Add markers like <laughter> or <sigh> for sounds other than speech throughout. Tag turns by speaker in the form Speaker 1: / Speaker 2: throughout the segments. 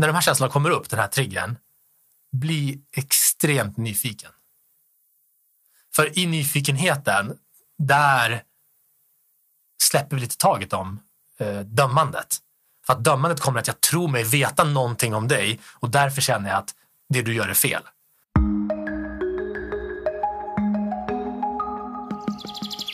Speaker 1: när de här känslorna kommer upp, den här triggern, bli extremt nyfiken. För i nyfikenheten, där släpper vi lite taget om eh, dömandet. För att dömandet kommer att jag tror mig veta någonting om dig och därför känner jag att det du gör är fel.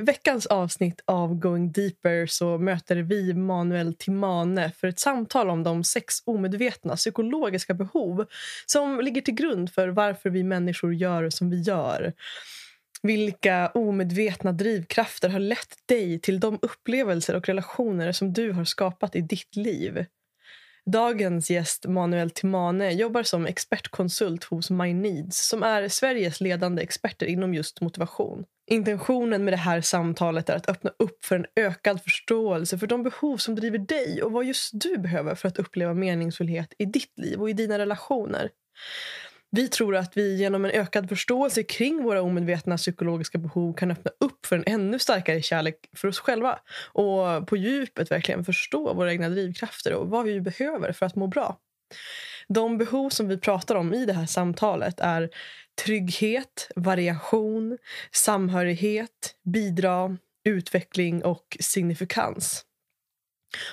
Speaker 2: Veckans avsnitt av Going Deeper så möter vi Manuel Timane för ett samtal om de sex omedvetna psykologiska behov som ligger till grund för varför vi människor gör som vi gör. Vilka omedvetna drivkrafter har lett dig till de upplevelser och relationer som du har skapat i ditt liv? Dagens gäst Manuel Timane jobbar som expertkonsult hos My Needs som är Sveriges ledande experter inom just motivation. Intentionen med det här samtalet är att öppna upp för en ökad förståelse för de behov som driver dig och vad just du behöver för att uppleva meningsfullhet i ditt liv och i dina relationer. Vi tror att vi genom en ökad förståelse kring våra omedvetna psykologiska behov kan öppna upp för en ännu starkare kärlek för oss själva och på djupet verkligen förstå våra egna drivkrafter och vad vi behöver för att må bra. De behov som vi pratar om i det här samtalet är trygghet, variation, samhörighet, bidra, utveckling och signifikans.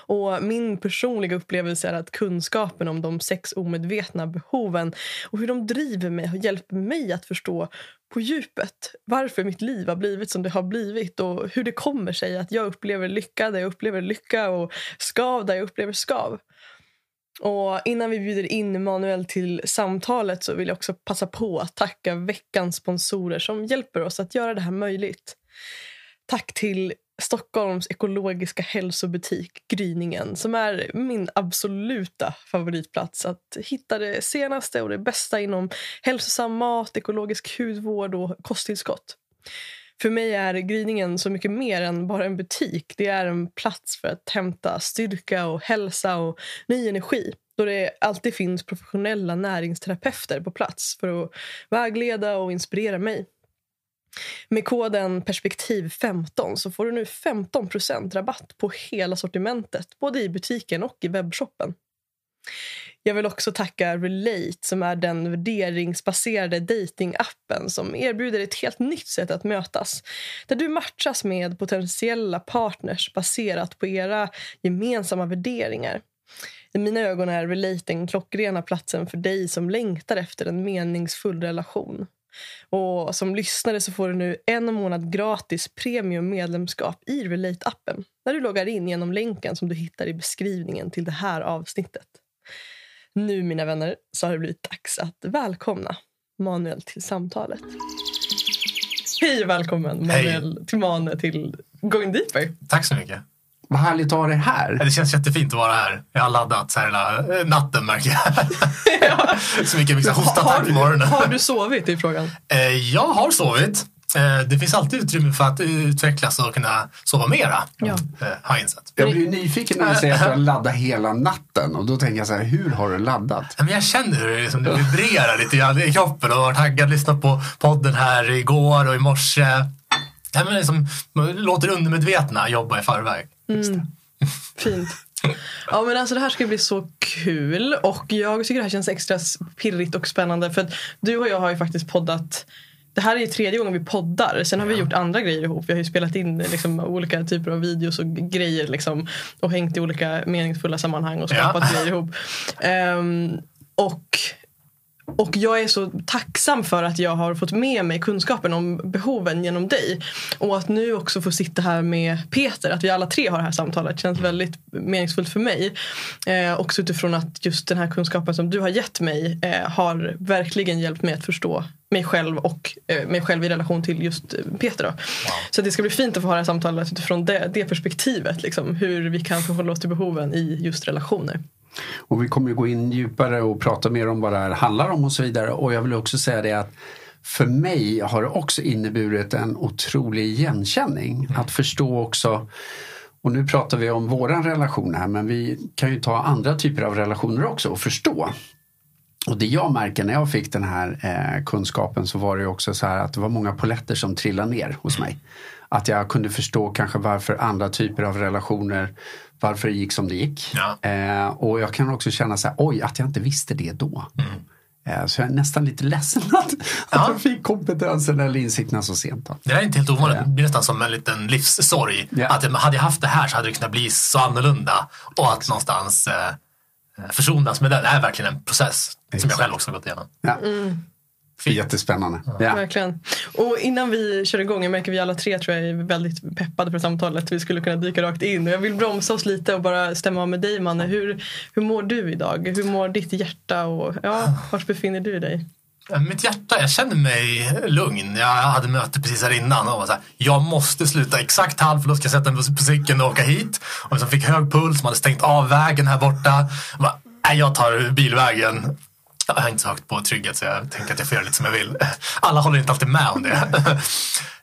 Speaker 2: Och Min personliga upplevelse är att kunskapen om de sex omedvetna behoven och hur de driver mig har hjälpt mig att förstå på djupet varför mitt liv har blivit som det har blivit och hur det kommer sig att jag upplever lycka där jag upplever lycka och skav där jag upplever skav. Och Innan vi bjuder in Manuel till samtalet så vill jag också passa på att tacka veckans sponsorer som hjälper oss att göra det här möjligt. Tack till Stockholms ekologiska hälsobutik Gryningen som är min absoluta favoritplats att hitta det senaste och det bästa inom hälsosam mat, ekologisk hudvård och kosttillskott. För mig är Gryningen så mycket mer än bara en butik. Det är en plats för att hämta styrka och hälsa och ny energi då det alltid finns professionella näringsterapeuter på plats för att vägleda och inspirera mig. Med koden perspektiv15 så får du nu 15% rabatt på hela sortimentet både i butiken och i webbshoppen. Jag vill också tacka Relate som är den värderingsbaserade datingappen som erbjuder ett helt nytt sätt att mötas där du matchas med potentiella partners baserat på era gemensamma värderingar. I mina ögon är Relate den klockrena platsen för dig som längtar efter en meningsfull relation. Och Som lyssnare så får du nu en månad gratis premium medlemskap i Relate-appen när du loggar in genom länken som du hittar i beskrivningen till det här avsnittet. Nu, mina vänner, så har det blivit dags att välkomna Manuel till samtalet. Hej och välkommen Manuel Hej. till Mane till Going Deeper.
Speaker 1: Tack så mycket.
Speaker 3: Vad härligt att ha dig här.
Speaker 1: Det känns jättefint att vara här. Jag har laddat så här hela eh, natten märker jag. <laughs> ja. så mycket liksom, hostattack på morgonen.
Speaker 2: Har du sovit i frågan?
Speaker 1: Eh, jag har sovit. Eh, det finns alltid utrymme för att utvecklas och kunna sova mera. Ja. Har jag insett.
Speaker 3: Jag blir nyfiken när du säger att du har laddat hela natten. Och då tänker jag så här, hur har du laddat?
Speaker 1: Men jag känner hur det, liksom, det vibrerar lite grann i kroppen och var taggad. Lyssnat på podden här igår och i morse. Ja, men liksom, låter undermedvetna jobba i förväg. Mm.
Speaker 2: Fint. Ja, men alltså, det här ska bli så kul och jag tycker det här känns extra pirrigt och spännande för att du och jag har ju faktiskt poddat det här är tredje gången vi poddar. Sen har vi gjort andra grejer ihop. Vi har ju spelat in liksom, olika typer av videos och grejer liksom, och hängt i olika meningsfulla sammanhang och skapat ja. grejer ihop. Um, och och jag är så tacksam för att jag har fått med mig kunskapen om behoven genom dig. Och att nu också få sitta här med Peter, att vi alla tre har det här samtalet känns väldigt meningsfullt för mig. Eh, också utifrån att just den här kunskapen som du har gett mig eh, har verkligen hjälpt mig att förstå mig själv och eh, mig själv i relation till just Peter. Då. Så det ska bli fint att få ha det här samtalet utifrån det, det perspektivet. Liksom, hur vi kan förhålla oss till behoven i just relationer.
Speaker 3: Och vi kommer ju gå in djupare och prata mer om vad det här handlar om och så vidare. Och jag vill också säga det att för mig har det också inneburit en otrolig igenkänning.
Speaker 1: Mm.
Speaker 3: Att förstå också och nu pratar vi om våran relation här men vi kan ju ta andra typer av relationer också och förstå. Och det jag märker när jag fick den här eh, kunskapen så var det ju också så här att det var många poletter som trillade ner hos mig. Att jag kunde förstå kanske varför andra typer av relationer, varför det gick som det gick.
Speaker 1: Ja.
Speaker 3: Eh, och jag kan också känna så här, oj att jag inte visste det då.
Speaker 1: Mm.
Speaker 3: Eh, så jag är nästan lite ledsen <laughs> att, att
Speaker 1: Ja.
Speaker 3: jag fick kompetensen eller insikterna så sent. Då.
Speaker 1: Det är inte helt ovanligt. Det blir nästan som en liten livssorg.
Speaker 3: Ja.
Speaker 1: Att hade jag haft det här så hade det kunnat bli så annorlunda. Och att någonstans eh, försonas med det. Det här är verkligen en process som jag
Speaker 3: Exakt.
Speaker 1: själv också har gått igenom.
Speaker 3: Ja.
Speaker 1: Fint.
Speaker 3: Jättespännande. Ja.
Speaker 2: Verkligen. Och innan vi kör igång, jag märker vi alla tre tror jag är väldigt peppade för samtalet. Vi skulle kunna dyka rakt in. Och jag vill bromsa oss lite och bara stämma av med dig Manne. Hur, hur mår du idag? Hur mår ditt hjärta? Och, ja, var befinner du dig?
Speaker 1: Mitt hjärta, jag känner mig lugn. Jag hade möte precis här innan och var så här, jag måste sluta exakt halv för då ska jag sätta mig på cykeln och åka hit. Och så fick hög puls, man hade stängt av vägen här borta. Jag, bara, nej, jag tar bilvägen. <laughs> Jag har inte så högt på trygghet så jag tänker att jag får göra lite som jag vill. <laughs> Alla håller inte alltid med om det. <laughs>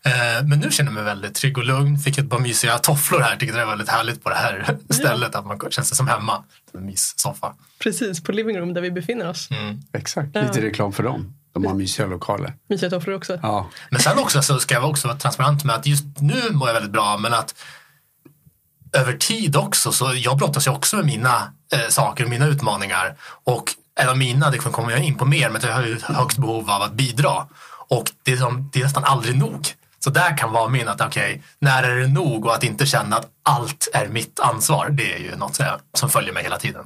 Speaker 1: Eh, Men nu känner jag mig väldigt trygg och lugn. Fick ett par mysiga tofflor här. Tycker det är väldigt härligt på det här stället. Att man känner sig som hemma. En myssoffa.
Speaker 2: Precis, på living room där vi befinner oss.
Speaker 1: Mm.
Speaker 3: Exakt, lite reklam för dem. De har mysiga lokaler.
Speaker 2: Mysiga tofflor också.
Speaker 3: Ja,
Speaker 1: Men sen också så ska jag också vara transparent med att just nu mår jag väldigt bra men att över tid också så jag brottas ju också med mina eh, saker och mina utmaningar och en av mina, det kommer jag in på mer, men jag har ju högt behov av att bidra och det är, som, det är nästan aldrig nog. Så där kan vara min att okej, när är det nog och att inte känna att allt är mitt ansvar. Det är ju något som följer mig hela tiden.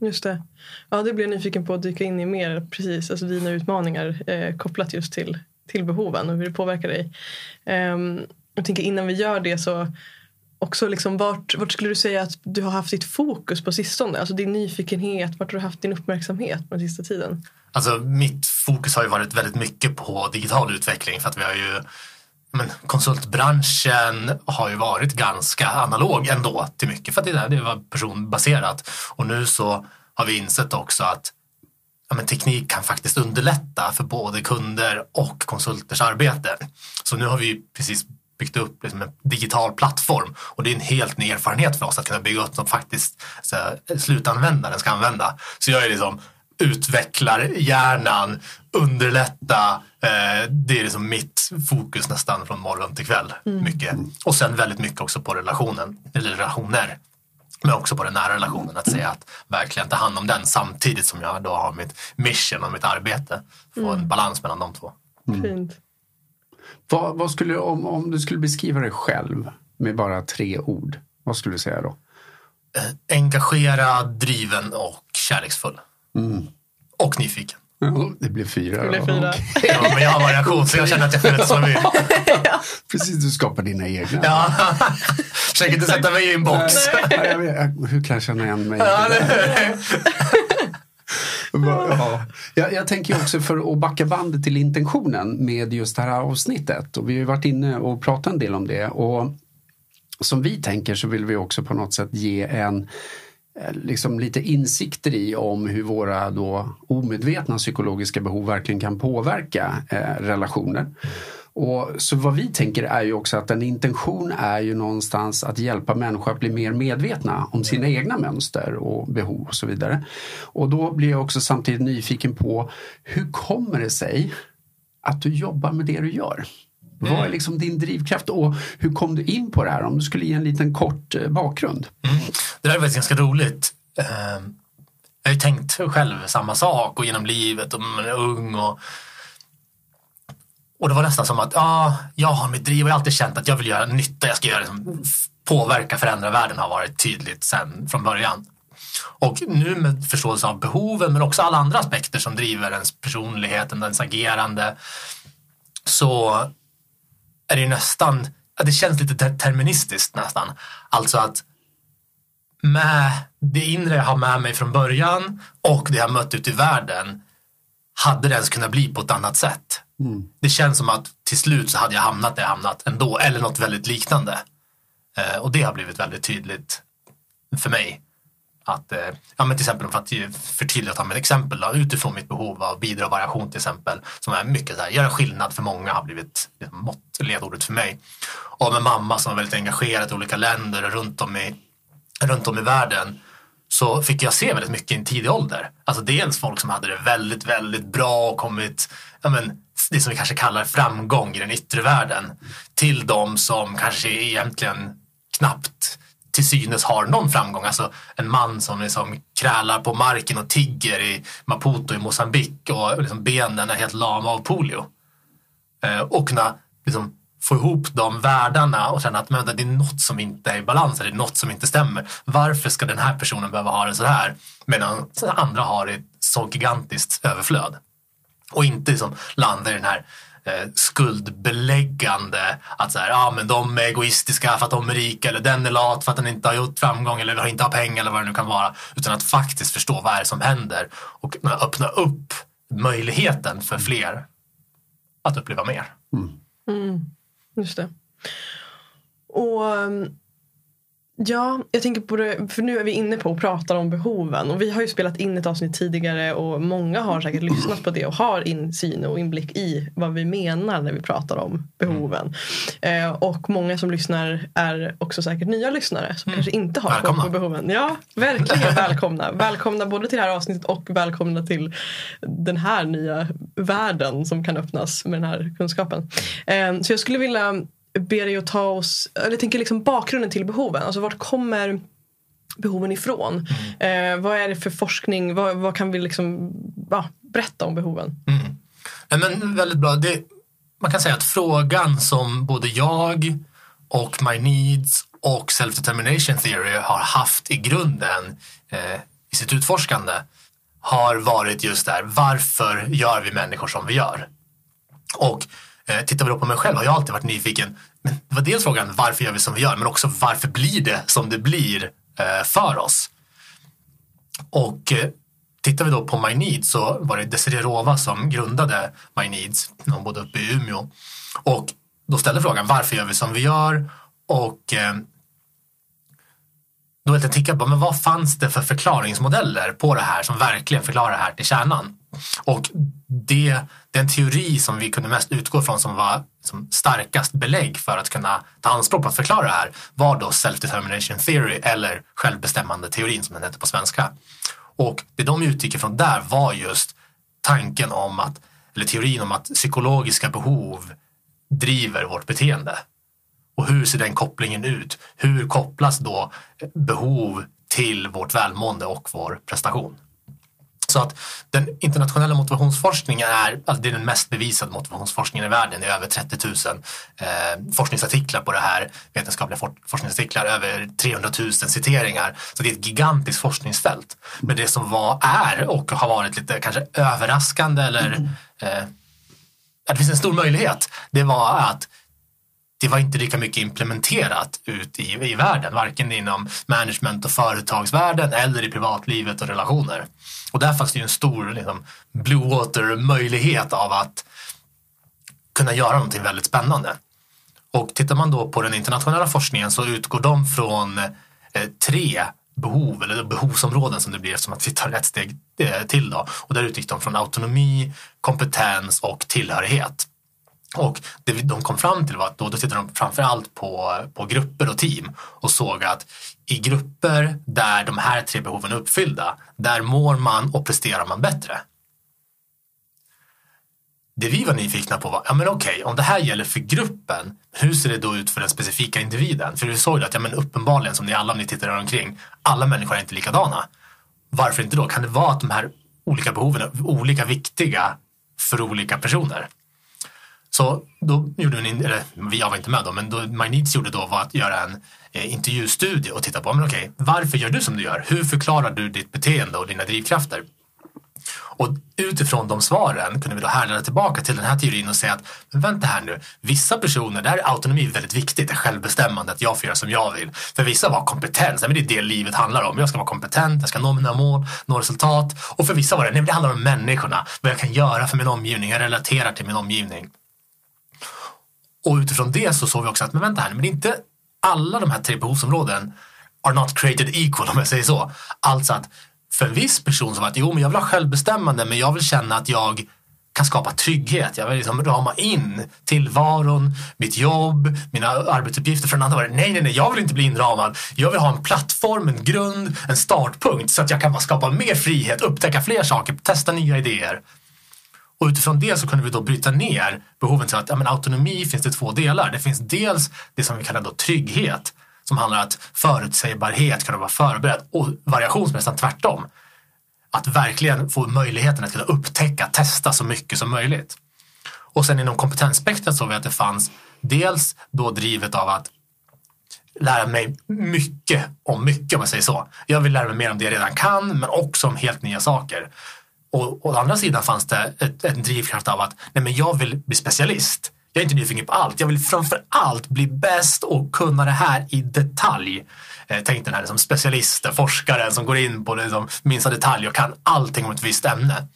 Speaker 2: Just det. Ja, det blir jag nyfiken på att dyka in i mer. Precis, alltså dina utmaningar eh, kopplat just till, till behoven och hur det påverkar dig. Ehm, jag tänker innan vi gör det så också liksom vart, vart skulle du säga att du har haft ditt fokus på sistone? Alltså din nyfikenhet, vart har du haft din uppmärksamhet på den sista tiden?
Speaker 1: Alltså mitt fokus har ju varit väldigt mycket på digital utveckling för att vi har ju men konsultbranschen har ju varit ganska analog ändå till mycket för att det, där, det var personbaserat. Och nu så har vi insett också att ja, men teknik kan faktiskt underlätta för både kunder och konsulters arbete. Så nu har vi precis byggt upp liksom en digital plattform och det är en helt ny erfarenhet för oss att kunna bygga upp som faktiskt så här, slutanvändaren ska använda. Så jag är liksom utvecklar hjärnan, underlätta. Eh, det är liksom mitt fokus nästan från morgon till kväll. Mycket. Och sen väldigt mycket också på relationen, eller relationer. Men också på den nära relationen, att säga att verkligen ta hand om den samtidigt som jag då har mitt mission och mitt arbete. Få en balans mellan de två.
Speaker 2: Fint.
Speaker 3: Vad, vad skulle, om, om du skulle beskriva dig själv med bara tre ord, vad skulle du säga då?
Speaker 1: Eh, engagerad, driven och kärleksfull. Och nyfiken.
Speaker 3: Ja, det blir fyra.
Speaker 2: Det blev fyra.
Speaker 1: Ja, men jag har variation så jag känner att jag får rätt som jag vill. <laughs>
Speaker 3: Precis, du skapar dina egna.
Speaker 1: Ja. Försök inte sätta mig i en box.
Speaker 3: Ja, jag vet, hur kan jag känna igen mig?
Speaker 1: Ja,
Speaker 3: Ja. Jag, jag tänker också för att backa bandet till intentionen med just det här avsnittet. Och vi har ju varit inne och pratat en del om det. Och som vi tänker så vill vi också på något sätt ge en eh, liksom lite insikter i om hur våra då omedvetna psykologiska behov verkligen kan påverka eh, relationer. Och så vad vi tänker är ju också att en intention är ju någonstans att hjälpa människor att bli mer medvetna om sina egna mönster och behov och så vidare. Och då blir jag också samtidigt nyfiken på hur kommer det sig att du jobbar med det du gör? Vad är liksom din drivkraft och hur kom du in på det här? Om du skulle ge en liten kort eh, bakgrund.
Speaker 1: Det där är faktiskt ganska roligt. Eh, Jag har ju tänkt själv samma sak och genom livet och man är ung och och det var nästan som att ah, jag har mitt driv och jag har alltid känt att jag vill göra nytta. Jag ska göra liksom, påverka, förändra världen har varit tydligt sen från början. Och nu med förståelse av behoven men också alla andra aspekter som driver ens personlighet, ens agerande så är det ju nästan, det känns lite deterministiskt nästan. Alltså att med det inre jag har med mig från början och det jag har mött ute i världen hade det ens kunnat bli på ett annat sätt. Det känns som att till slut så hade jag hamnat där jag hamnat ändå eller något väldigt liknande. Eh, och det har blivit väldigt tydligt för mig. att, eh, ja, men till exempel för att förtydliga ta med ett exempel då, utifrån mitt behov av bidrag och variation till exempel, som är mycket så här, göra skillnad för många har blivit liksom, mått, ledordet för mig. Och med mamma som var väldigt engagerad i olika länder runt om i, runt om i världen så fick jag se väldigt mycket i en tidig ålder. Alltså dels folk som hade det väldigt, väldigt bra och kommit, ja men, det som vi kanske kallar framgång i den yttre världen. Till de som kanske egentligen knappt till synes har någon framgång. Alltså en man som liksom krälar på marken och tigger i Maputo i Mosambik och liksom benen är helt lama av polio. Eh, och kunna liksom få ihop de världarna och känna att men, det är något som inte är i balans, det är något som inte stämmer. Varför ska den här personen behöva ha det så här medan andra har ett så gigantiskt överflöd? Och inte liksom landa i den här eh, skuldbeläggande. Att så här, ja, men de är egoistiska för att de är rika eller den är lat för att den inte har gjort framgång eller inte har pengar eller vad det nu kan vara. Utan att faktiskt förstå vad är det som händer och öppna upp möjligheten för fler att uppleva mer.
Speaker 2: Mm. Mm, just det. Och um, Ja, jag tänker på det, för nu är vi inne på att prata om behoven och vi har ju spelat in ett avsnitt tidigare och många har säkert lyssnat på det och har insyn och inblick i vad vi menar när vi pratar om behoven. Mm. Eh, och många som lyssnar är också säkert nya lyssnare som mm. kanske inte har koll på behoven. Ja, verkligen <laughs> välkomna. välkomna både till det här avsnittet och välkomna till den här nya världen som kan öppnas med den här kunskapen. Eh, så jag skulle vilja ber dig att ta oss, eller tänker liksom bakgrunden till behoven. Alltså vart kommer behoven ifrån? Mm. Eh, vad är det för forskning? Vad, vad kan vi liksom, ja, berätta om behoven?
Speaker 1: Mm. Ja, men väldigt bra. Det, man kan säga att frågan som både jag och My Needs och Self-Determination Theory har haft i grunden eh, i sitt utforskande har varit just där, varför gör vi människor som vi gör? Och Eh, tittar vi då på mig själv har jag alltid varit nyfiken. Men det var dels frågan varför gör vi som vi gör men också varför blir det som det blir eh, för oss? Och eh, tittar vi då på My Needs så var det Desiree Rova som grundade My Needs. Hon bodde uppe i Umeå. Och då ställde frågan varför gör vi som vi gör? Och eh, då jag tittade på men vad fanns det för förklaringsmodeller på det här som verkligen förklarar det här till kärnan? Och det, den teori som vi kunde mest utgå från som var som starkast belägg för att kunna ta anspråk på att förklara det här var då self-determination theory eller självbestämmande teorin som den heter på svenska. Och det de utgick ifrån där var just tanken om att, eller teorin om att psykologiska behov driver vårt beteende. Och hur ser den kopplingen ut? Hur kopplas då behov till vårt välmående och vår prestation? Så att den internationella motivationsforskningen är, alltså det är den mest bevisade motivationsforskningen i världen. Det är över 30 000 eh, forskningsartiklar på det här, vetenskapliga for forskningsartiklar, över 300 000 citeringar. Så det är ett gigantiskt forskningsfält. Men det som var, är och har varit lite kanske överraskande eller mm. eh, det finns en stor möjlighet. Det var att det var inte lika mycket implementerat ut i, i världen, varken inom management och företagsvärlden eller i privatlivet och relationer. Och där fanns det ju en stor liksom, blue water-möjlighet av att kunna göra någonting väldigt spännande. Och tittar man då på den internationella forskningen så utgår de från eh, tre behov, eller behovsområden som det blir eftersom att vi tar ett steg eh, till. Då. Och där utgick de från autonomi, kompetens och tillhörighet. Och det de kom fram till var att då, då tittade de framförallt på, på grupper och team och såg att i grupper där de här tre behoven är uppfyllda, där mår man och presterar man bättre. Det vi var nyfikna på var, ja men okej, om det här gäller för gruppen, hur ser det då ut för den specifika individen? För vi såg att, ja men uppenbarligen, som ni alla om ni tittar omkring, alla människor är inte likadana. Varför inte då? Kan det vara att de här olika behoven är olika viktiga för olika personer? Så då gjorde vi, eller jag var inte med då, men då Magnits gjorde då var att göra en eh, intervjustudie och titta på, men okej, varför gör du som du gör? Hur förklarar du ditt beteende och dina drivkrafter? Och utifrån de svaren kunde vi då härleda tillbaka till den här teorin och säga att men vänta här nu, vissa personer, där är autonomi väldigt viktigt, det är självbestämmande, att jag får göra som jag vill. För vissa var kompetens, men det är det livet handlar om. Jag ska vara kompetent, jag ska nå mina mål, nå resultat. Och för vissa var det, nej, det handlar om människorna, vad jag kan göra för min omgivning, jag relaterar till min omgivning. Och utifrån det så såg vi också att, men vänta här, men inte alla de här tre behovsområden are not created equal <laughs> om jag säger så. Alltså att för en viss person som att jo men jag vill ha självbestämmande men jag vill känna att jag kan skapa trygghet. Jag vill liksom rama in tillvaron, mitt jobb, mina arbetsuppgifter. För en annan var det, nej, nej, nej, jag vill inte bli inramad. Jag vill ha en plattform, en grund, en startpunkt så att jag kan skapa mer frihet, upptäcka fler saker, testa nya idéer. Och utifrån det så kunde vi då bryta ner behoven till att ja, men autonomi finns det två delar. Det finns dels det som vi kallar då trygghet som handlar om att förutsägbarhet, kunna vara förberedd och variation som är nästan tvärtom att verkligen få möjligheten att kunna upptäcka, testa så mycket som möjligt. Och sen inom kompetensspektrat såg vi att det fanns dels då drivet av att lära mig mycket om mycket om man säger så. Jag vill lära mig mer om det jag redan kan men också om helt nya saker. Och å andra sidan fanns det ett, en drivkraft av att nej men jag vill bli specialist. Jag är inte nyfiken på allt. Jag vill framför allt bli bäst och kunna det här i detalj. Eh, tänk den här liksom specialisten, forskaren som går in på liksom minsta detalj och kan allting om ett visst ämne.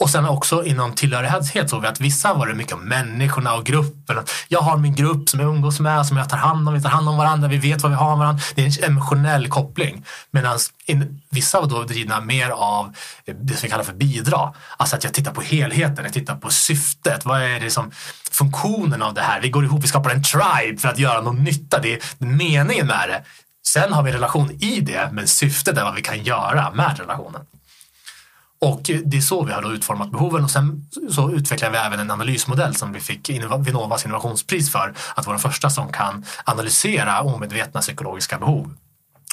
Speaker 1: Och sen också inom tillhörighet såg vi att vissa var det mycket om människorna och gruppen. Jag har min grupp som jag umgås med, som jag tar hand om. Vi tar hand om varandra, vi vet vad vi har om varandra. Det är en emotionell koppling. Medan vissa var då drivna mer av det som vi kallar för bidra. Alltså att jag tittar på helheten, jag tittar på syftet. Vad är det som funktionen av det här? Vi går ihop, vi skapar en tribe för att göra någon nytta. Det är meningen med det. Sen har vi relation i det, men syftet är vad vi kan göra med relationen. Och det är så vi har utformat behoven och sen så utvecklar vi även en analysmodell som vi fick Vinnovas innovationspris för. Att vara den första som kan analysera omedvetna psykologiska behov.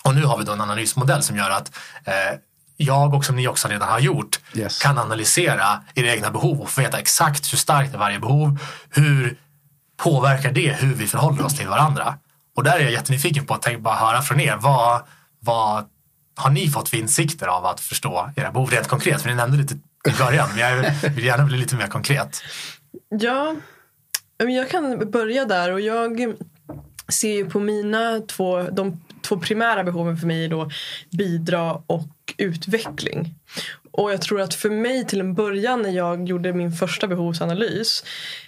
Speaker 1: Och nu har vi då en analysmodell som gör att eh, jag och som ni också redan har gjort yes. kan analysera era egna behov och få veta exakt hur starkt är varje behov. Hur påverkar det hur vi förhåller oss till varandra? Och där är jag jättenyfiken på att bara höra från er. Vad, vad har ni fått för insikter av att förstå era behov rent konkret? För ni nämnde lite i början, men jag vill gärna bli lite mer konkret.
Speaker 2: Ja, jag kan börja där och jag ser ju på mina två, de två primära behoven för mig är då bidra och utveckling. Och jag tror att för mig till en början när jag gjorde min första behovsanalys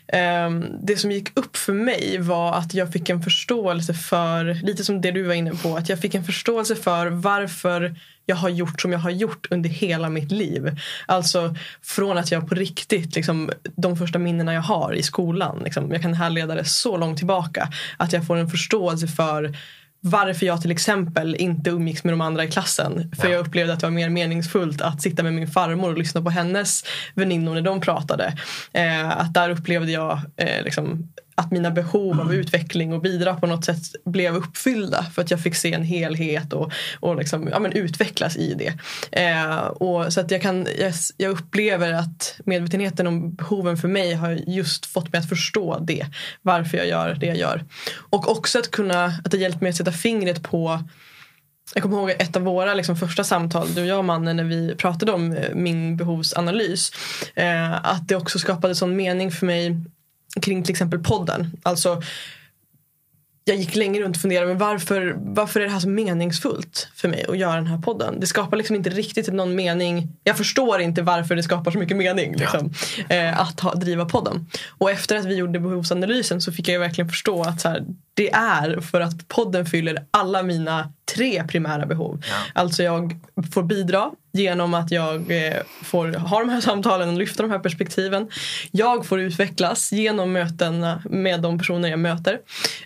Speaker 2: Eh, det som gick upp för mig var att jag fick en förståelse för, lite som det du var inne på, att jag fick en förståelse för varför jag har gjort som jag har gjort under hela mitt liv. Alltså från att jag på riktigt, liksom, de första minnena jag har i skolan, liksom, jag kan härleda det så långt tillbaka. Att jag får en förståelse för varför jag till exempel inte umgicks med de andra i klassen. För ja. jag upplevde att det var mer meningsfullt att sitta med min farmor och lyssna på hennes väninnor när de pratade. Eh, att där upplevde jag eh, liksom, att mina behov av utveckling och bidra på något sätt blev uppfyllda för att jag fick se en helhet och, och liksom, ja, men utvecklas i det. Eh, och så att jag, kan, jag, jag, upplever att medvetenheten om behoven för mig har just fått mig att förstå det. Varför jag gör det jag gör. Och också att kunna, att det hjälpt mig att sätta fingret på jag kommer ihåg ett av våra liksom, första samtal, du och jag och mannen, när vi pratade om eh, min behovsanalys. Eh, att det också skapade sån mening för mig kring till exempel podden. Alltså, jag gick länge runt och funderade men varför, varför är det här så meningsfullt för mig att göra den här podden? Det skapar liksom inte riktigt någon mening. Jag förstår inte varför det skapar så mycket mening liksom, ja. eh, att ha, driva podden. Och efter att vi gjorde behovsanalysen så fick jag verkligen förstå att så här, det är för att podden fyller alla mina tre primära behov. Ja. Alltså jag får bidra genom att jag eh, får ha de här samtalen och lyfta de här perspektiven. Jag får utvecklas genom mötena med de personer jag möter.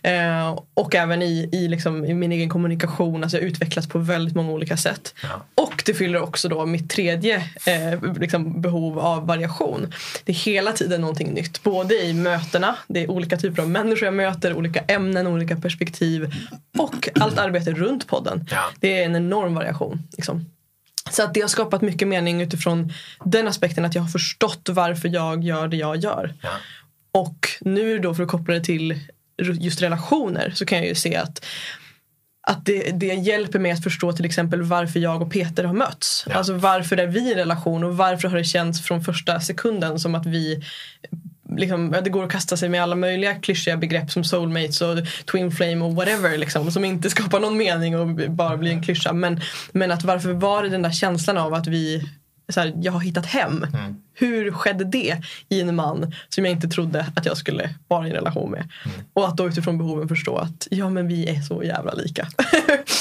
Speaker 2: Eh, och även i, i, liksom, i min egen kommunikation. Alltså jag utvecklas på väldigt många olika sätt. Ja. Och det fyller också då mitt tredje eh, liksom behov av variation. Det är hela tiden någonting nytt. Både i mötena, det är olika typer av människor jag möter, olika ämnen, olika perspektiv. Och allt arbete runt podden. Ja. Det är en enorm variation. Liksom. Så att det har skapat mycket mening utifrån den aspekten att jag har förstått varför jag gör det jag gör. Ja. Och nu då för att koppla det till just relationer så kan jag ju se att att det, det hjälper mig att förstå till exempel varför jag och Peter har mötts. Ja. Alltså varför är vi i relation och varför har det känts från första sekunden som att vi liksom, det går att kasta sig med alla möjliga klyschiga begrepp som soulmates och twin flame och whatever. Liksom, som inte <laughs> skapar någon mening och bara blir en klyscha. Men, men att varför var det den där känslan av att vi så här, jag har hittat hem. Mm. Hur skedde det i en man som jag inte trodde att jag skulle vara i en relation med? Mm. Och att då utifrån behoven förstå att ja men vi är så jävla lika.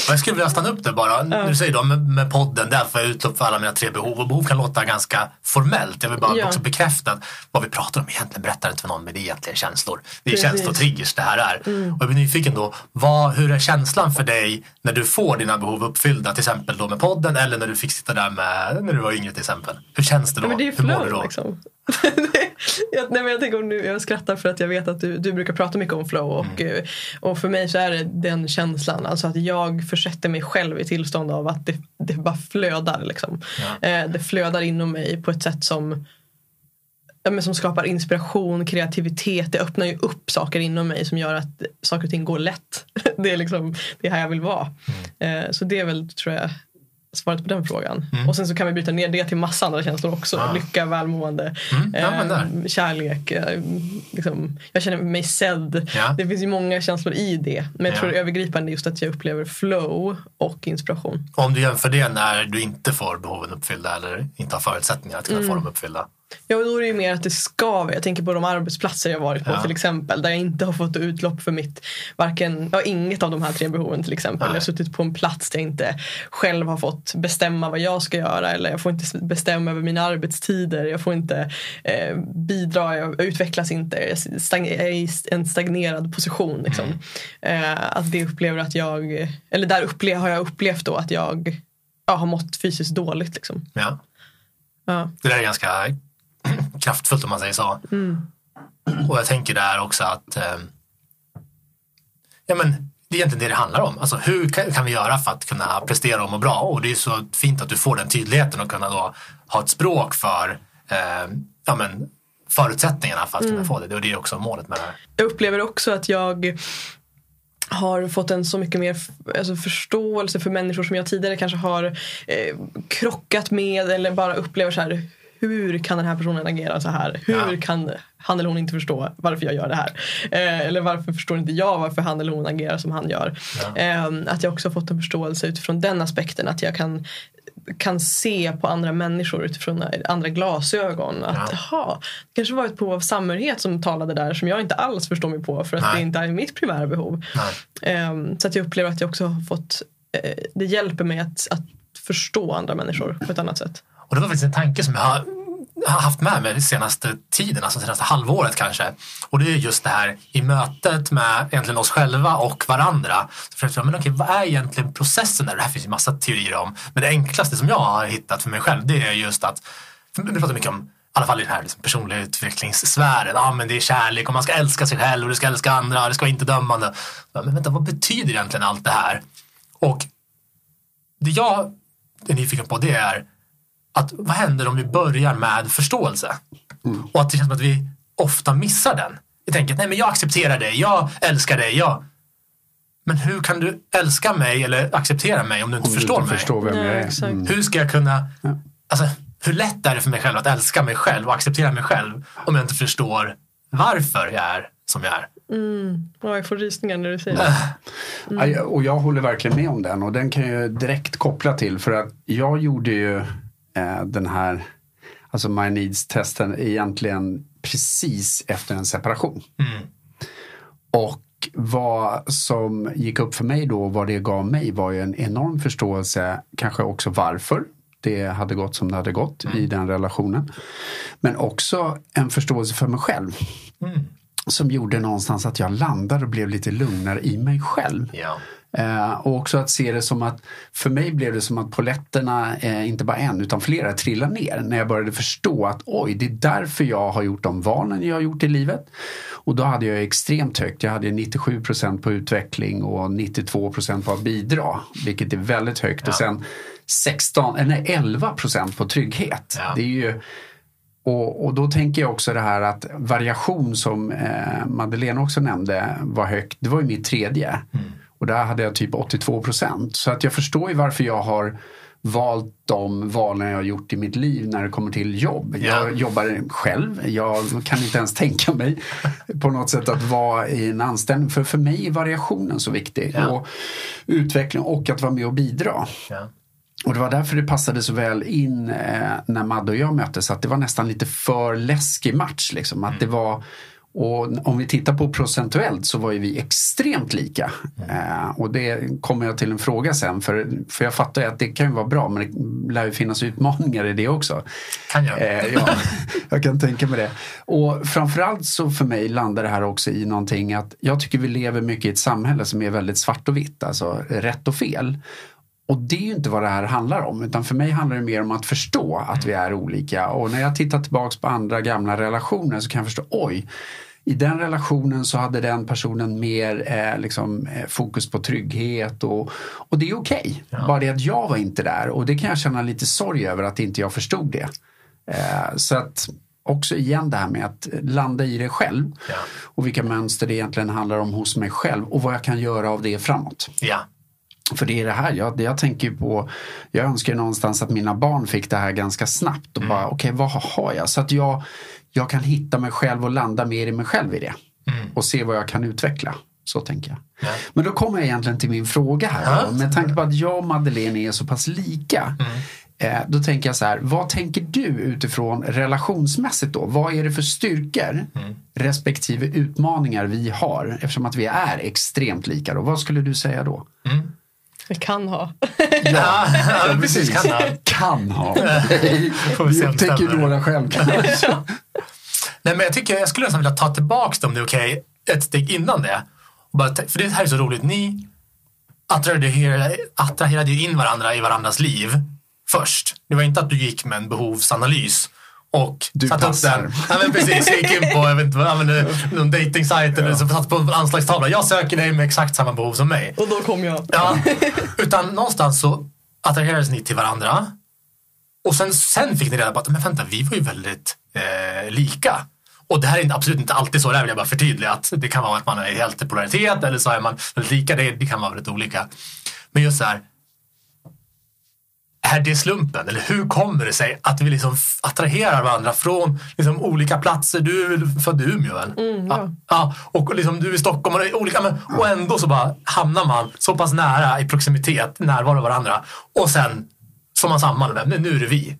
Speaker 1: jag skulle vilja stanna upp där bara. Du säger då med, med podden, där får jag utlopp för alla mina tre behov. Och behov kan låta ganska formellt. Jag vill bara
Speaker 2: Ja.
Speaker 1: också bekräfta att vad vi pratar om egentligen berättar inte för någon, men det är egentligen känslor. Det är
Speaker 2: Precis.
Speaker 1: känslor och triggers det här är. Och jag blir nyfiken då, vad, hur är känslan för dig när du får dina behov uppfyllda, till exempel då med podden eller när du fick sitta där med, när du var yngre till exempel. Hur känns det då?
Speaker 2: Ja,
Speaker 1: då?
Speaker 2: liksom. <laughs> jag, nej, men jag, tänker om nu, jag skrattar för att jag vet att du, du brukar prata mycket om flow och,
Speaker 1: Mm.
Speaker 2: eh, och för mig så är det den känslan. Alltså att jag försätter mig själv i tillstånd av att det, det bara flödar. Liksom. Eh, det flödar inom mig på ett sätt som ja, men som skapar inspiration, kreativitet. Det öppnar ju upp saker inom mig som gör att saker och ting går lätt. <laughs> Det är liksom det är här jag vill vara.
Speaker 1: Mm.
Speaker 2: Eh, så det är väl, tror jag, svaret på den frågan. Och sen så kan vi bryta ner det till massa andra känslor också.
Speaker 1: Ja.
Speaker 2: Lycka, välmående,
Speaker 1: Mm,
Speaker 2: eh, kärlek. Eh, liksom, jag känner mig sedd.
Speaker 1: Ja.
Speaker 2: Det finns ju många känslor i det. Men jag
Speaker 1: Ja.
Speaker 2: tror det övergripande är just att jag upplever flow och inspiration.
Speaker 1: Om du jämför det när du inte får behoven uppfyllda eller inte har förutsättningar att kunna
Speaker 2: Mm.
Speaker 1: få dem uppfyllda.
Speaker 2: Ja, och då är det ju mer att det skaver. Jag tänker på de arbetsplatser jag varit på
Speaker 1: Ja.
Speaker 2: till exempel. Där jag inte har fått utlopp för mitt, varken, ja, inget av de här tre behoven till exempel.
Speaker 1: Nej.
Speaker 2: Jag har suttit på en plats där jag inte själv har fått bestämma vad jag ska göra. Eller jag får inte bestämma över mina arbetstider. Jag får inte eh, bidra, jag utvecklas inte. Jag är i en stagnerad position. Liksom. Eh, att det upplever att jag, eller där upple- har jag upplevt då att jag ja, har mått fysiskt dåligt. Liksom.
Speaker 1: Ja.
Speaker 2: Ja.
Speaker 1: Det där är ganska kraftfullt om man säger så.
Speaker 2: Mm.
Speaker 1: Och jag tänker där också att eh, ja, men det är egentligen det det handlar om. Alltså, hur kan, kan vi göra för att kunna prestera och må bra? Och det är så fint att du får den tydligheten och kunna då ha ett språk för eh, ja, men, förutsättningarna för att
Speaker 2: Mm.
Speaker 1: kunna få det. Och det är också målet med det här.
Speaker 2: Jag upplever också att jag har fått en så mycket mer alltså förståelse för människor som jag tidigare kanske har eh, krockat med eller bara upplever så här hur kan den här personen agera så här? Hur
Speaker 1: Ja.
Speaker 2: kan han eller hon inte förstå varför jag gör det här? Eh, eller varför förstår inte jag varför han eller hon agerar som han gör?
Speaker 1: Ja.
Speaker 2: Eh, att jag också fått en förståelse utifrån den aspekten. Att jag kan, kan se på andra människor utifrån andra glasögon. Att
Speaker 1: Ja.
Speaker 2: det kanske var ett behov av samhörighet som talade där som jag inte alls förstår mig på för att
Speaker 1: Nej.
Speaker 2: det inte är mitt primära behov. Ehm, så att jag upplever att jag också har fått, eh, det hjälper mig att, att förstå andra människor på ett annat sätt.
Speaker 1: Och det var faktiskt en tanke som jag har haft med mig senaste tiden, alltså senaste halvåret kanske. Och det är just det här i mötet med egentligen oss själva och varandra. Så försökte jag, men okej, vad är egentligen processen där? Det här finns ju massa teorier om. Men det enklaste som jag har hittat för mig själv, det är just att, vi pratar mycket om, i alla fall i den här liksom personliga utvecklingssfären, ja men det är kärlek och man ska älska sig själv och du ska älska andra och det ska vara inte dömande. Men vänta, vad betyder egentligen allt det här? Och det jag är nyfiken på det är att vad händer om vi börjar med förståelse? Och att det känns som att vi ofta missar den. Vi tänker att nej men jag accepterar dig, jag älskar dig, jag... Men hur kan du älska mig eller acceptera mig om du inte
Speaker 3: Om du
Speaker 1: förstår
Speaker 3: inte
Speaker 1: mig?
Speaker 3: förstår vem jag är. Mm.
Speaker 1: Hur ska jag kunna... Alltså, hur lätt är det för mig själv att älska mig själv och acceptera mig själv om jag inte förstår varför jag är som jag är?
Speaker 2: Mm. Ja, jag får rysningar när du säger det.
Speaker 3: Ja, jag- Och jag håller verkligen med om den och den kan jag direkt koppla till för att jag gjorde ju eh, den här alltså My Needs-testen egentligen precis efter en separation.
Speaker 1: Mm.
Speaker 3: Och vad som gick upp för mig då, vad det gav mig var ju en enorm förståelse, kanske också varför det hade gått som det hade gått i den relationen. Men också en förståelse för mig själv.
Speaker 1: Mm.
Speaker 3: Som gjorde någonstans att jag landade och blev lite lugnare i mig själv.
Speaker 1: Ja.
Speaker 3: Eh, och också att se det som att, för mig blev det som att poletterna, eh, inte bara en utan flera, trillade ner. När jag började förstå att oj, det är därför jag har gjort de valen jag har gjort i livet. Och då hade jag extremt högt, jag hade 97 procent på utveckling och 92 procent på att bidra. Vilket är väldigt högt. Och sen 16, eller nej, 11 procent på trygghet.
Speaker 1: Ja.
Speaker 3: Det är ju och, och då tänker jag också det här att variation som eh, Madeleine också nämnde var högt. Det var ju mitt tredje. Och där hade jag typ 82 procent. Så att jag förstår ju varför jag har valt de valen jag har gjort i mitt liv när det kommer till jobb.
Speaker 1: Ja.
Speaker 3: Jag jobbar själv. Jag kan inte ens tänka mig på något sätt att vara i en anställning. För för mig är variationen så viktig.
Speaker 1: Ja.
Speaker 3: Och utveckling och att vara med och bidra.
Speaker 1: Ja.
Speaker 3: Och det var därför det passade så väl in eh, när Madde och jag möttes. Att det var nästan lite för läskig match. Liksom. Att det var, Och om vi tittar på procentuellt så var ju vi extremt lika. Eh, och det kommer jag till en fråga sen. För, för jag fattar ju att det kan ju vara bra men det lär ju finnas utmaningar i det också.
Speaker 1: Kan jag.
Speaker 3: Eh, ja, <laughs> jag kan tänka mig det. Och framförallt så för mig landar det här också i någonting att jag tycker vi lever mycket i ett samhälle som är väldigt svart och vitt, alltså rätt och fel. Och det är ju inte vad det här handlar om utan för mig handlar det mer om att förstå att vi är olika och när jag tittar tillbaks på andra gamla relationer så kan jag förstå oj i den relationen så hade den personen mer eh, liksom, eh, fokus på trygghet och, och det är okej. Okay. Ja. Bara det att jag var inte där och det kan jag känna lite sorg över att inte jag förstod det. Eh, så att också igen det här med att landa i det själv ja. och vilka mönster det egentligen handlar om hos mig själv och vad jag kan göra av det framåt.
Speaker 1: Ja.
Speaker 3: För det är det här, jag, jag tänker på, jag önskar någonstans att mina barn fick det här ganska snabbt och mm. bara okej okay, vad har jag? Så att jag, jag kan hitta mig själv och landa mer i mig själv i det. Mm. Och se vad jag kan utveckla. Så tänker jag. Ja. Men då kommer jag egentligen till min fråga här. Ja. Med tanke på att jag och Madeleine är så pass lika. Mm. Eh, då tänker jag så här, vad tänker du utifrån relationsmässigt då? Vad är det för styrkor mm. respektive utmaningar vi har eftersom att vi är extremt lika då? Vad skulle du säga då?
Speaker 2: Mm. Vi kan ha.
Speaker 1: ja, ja, <laughs> precis. Kan ha.
Speaker 3: Kan ha. <laughs> Jag tänker några själv
Speaker 1: Nej, men jag, tycker, jag skulle nästan vilja ta tillbaka det om det är okej, okay, ett steg innan det. Bara, för det här är så roligt. Ni attraherade, attraherade ju in varandra i varandras liv först. Det var inte att du gick med en behovsanalys och
Speaker 3: du
Speaker 1: satt
Speaker 3: passar.
Speaker 1: upp den. Ja, men precis, jag gick in på jag vet inte, använde någon dejtingsajt eller så satt på en anslagstavla. Jag söker dig med exakt samma behov som mig.
Speaker 2: Och då kom jag.
Speaker 1: Ja, <laughs> utan någonstans så attraherades ni till varandra. Och sen, sen fick ni reda på att men vänta, vi var ju väldigt eh, lika. Och det här är absolut inte alltid så, det vill jag bara förtydliga. Att det kan vara att man är helt i polaritet eller så är man väldigt lika. Det, det kan vara väldigt olika. Men just så här, är det slumpen? Eller hur kommer det sig att vi liksom attraherar varandra från liksom olika platser? Du är född i Umeå väl?
Speaker 2: Mm, ja.
Speaker 1: ja. och liksom du är i Stockholm och, olika, men, och ändå så bara hamnar man så pass nära i proximitet, närvaro varandra. Och sen slår man samman med, nu är det vi.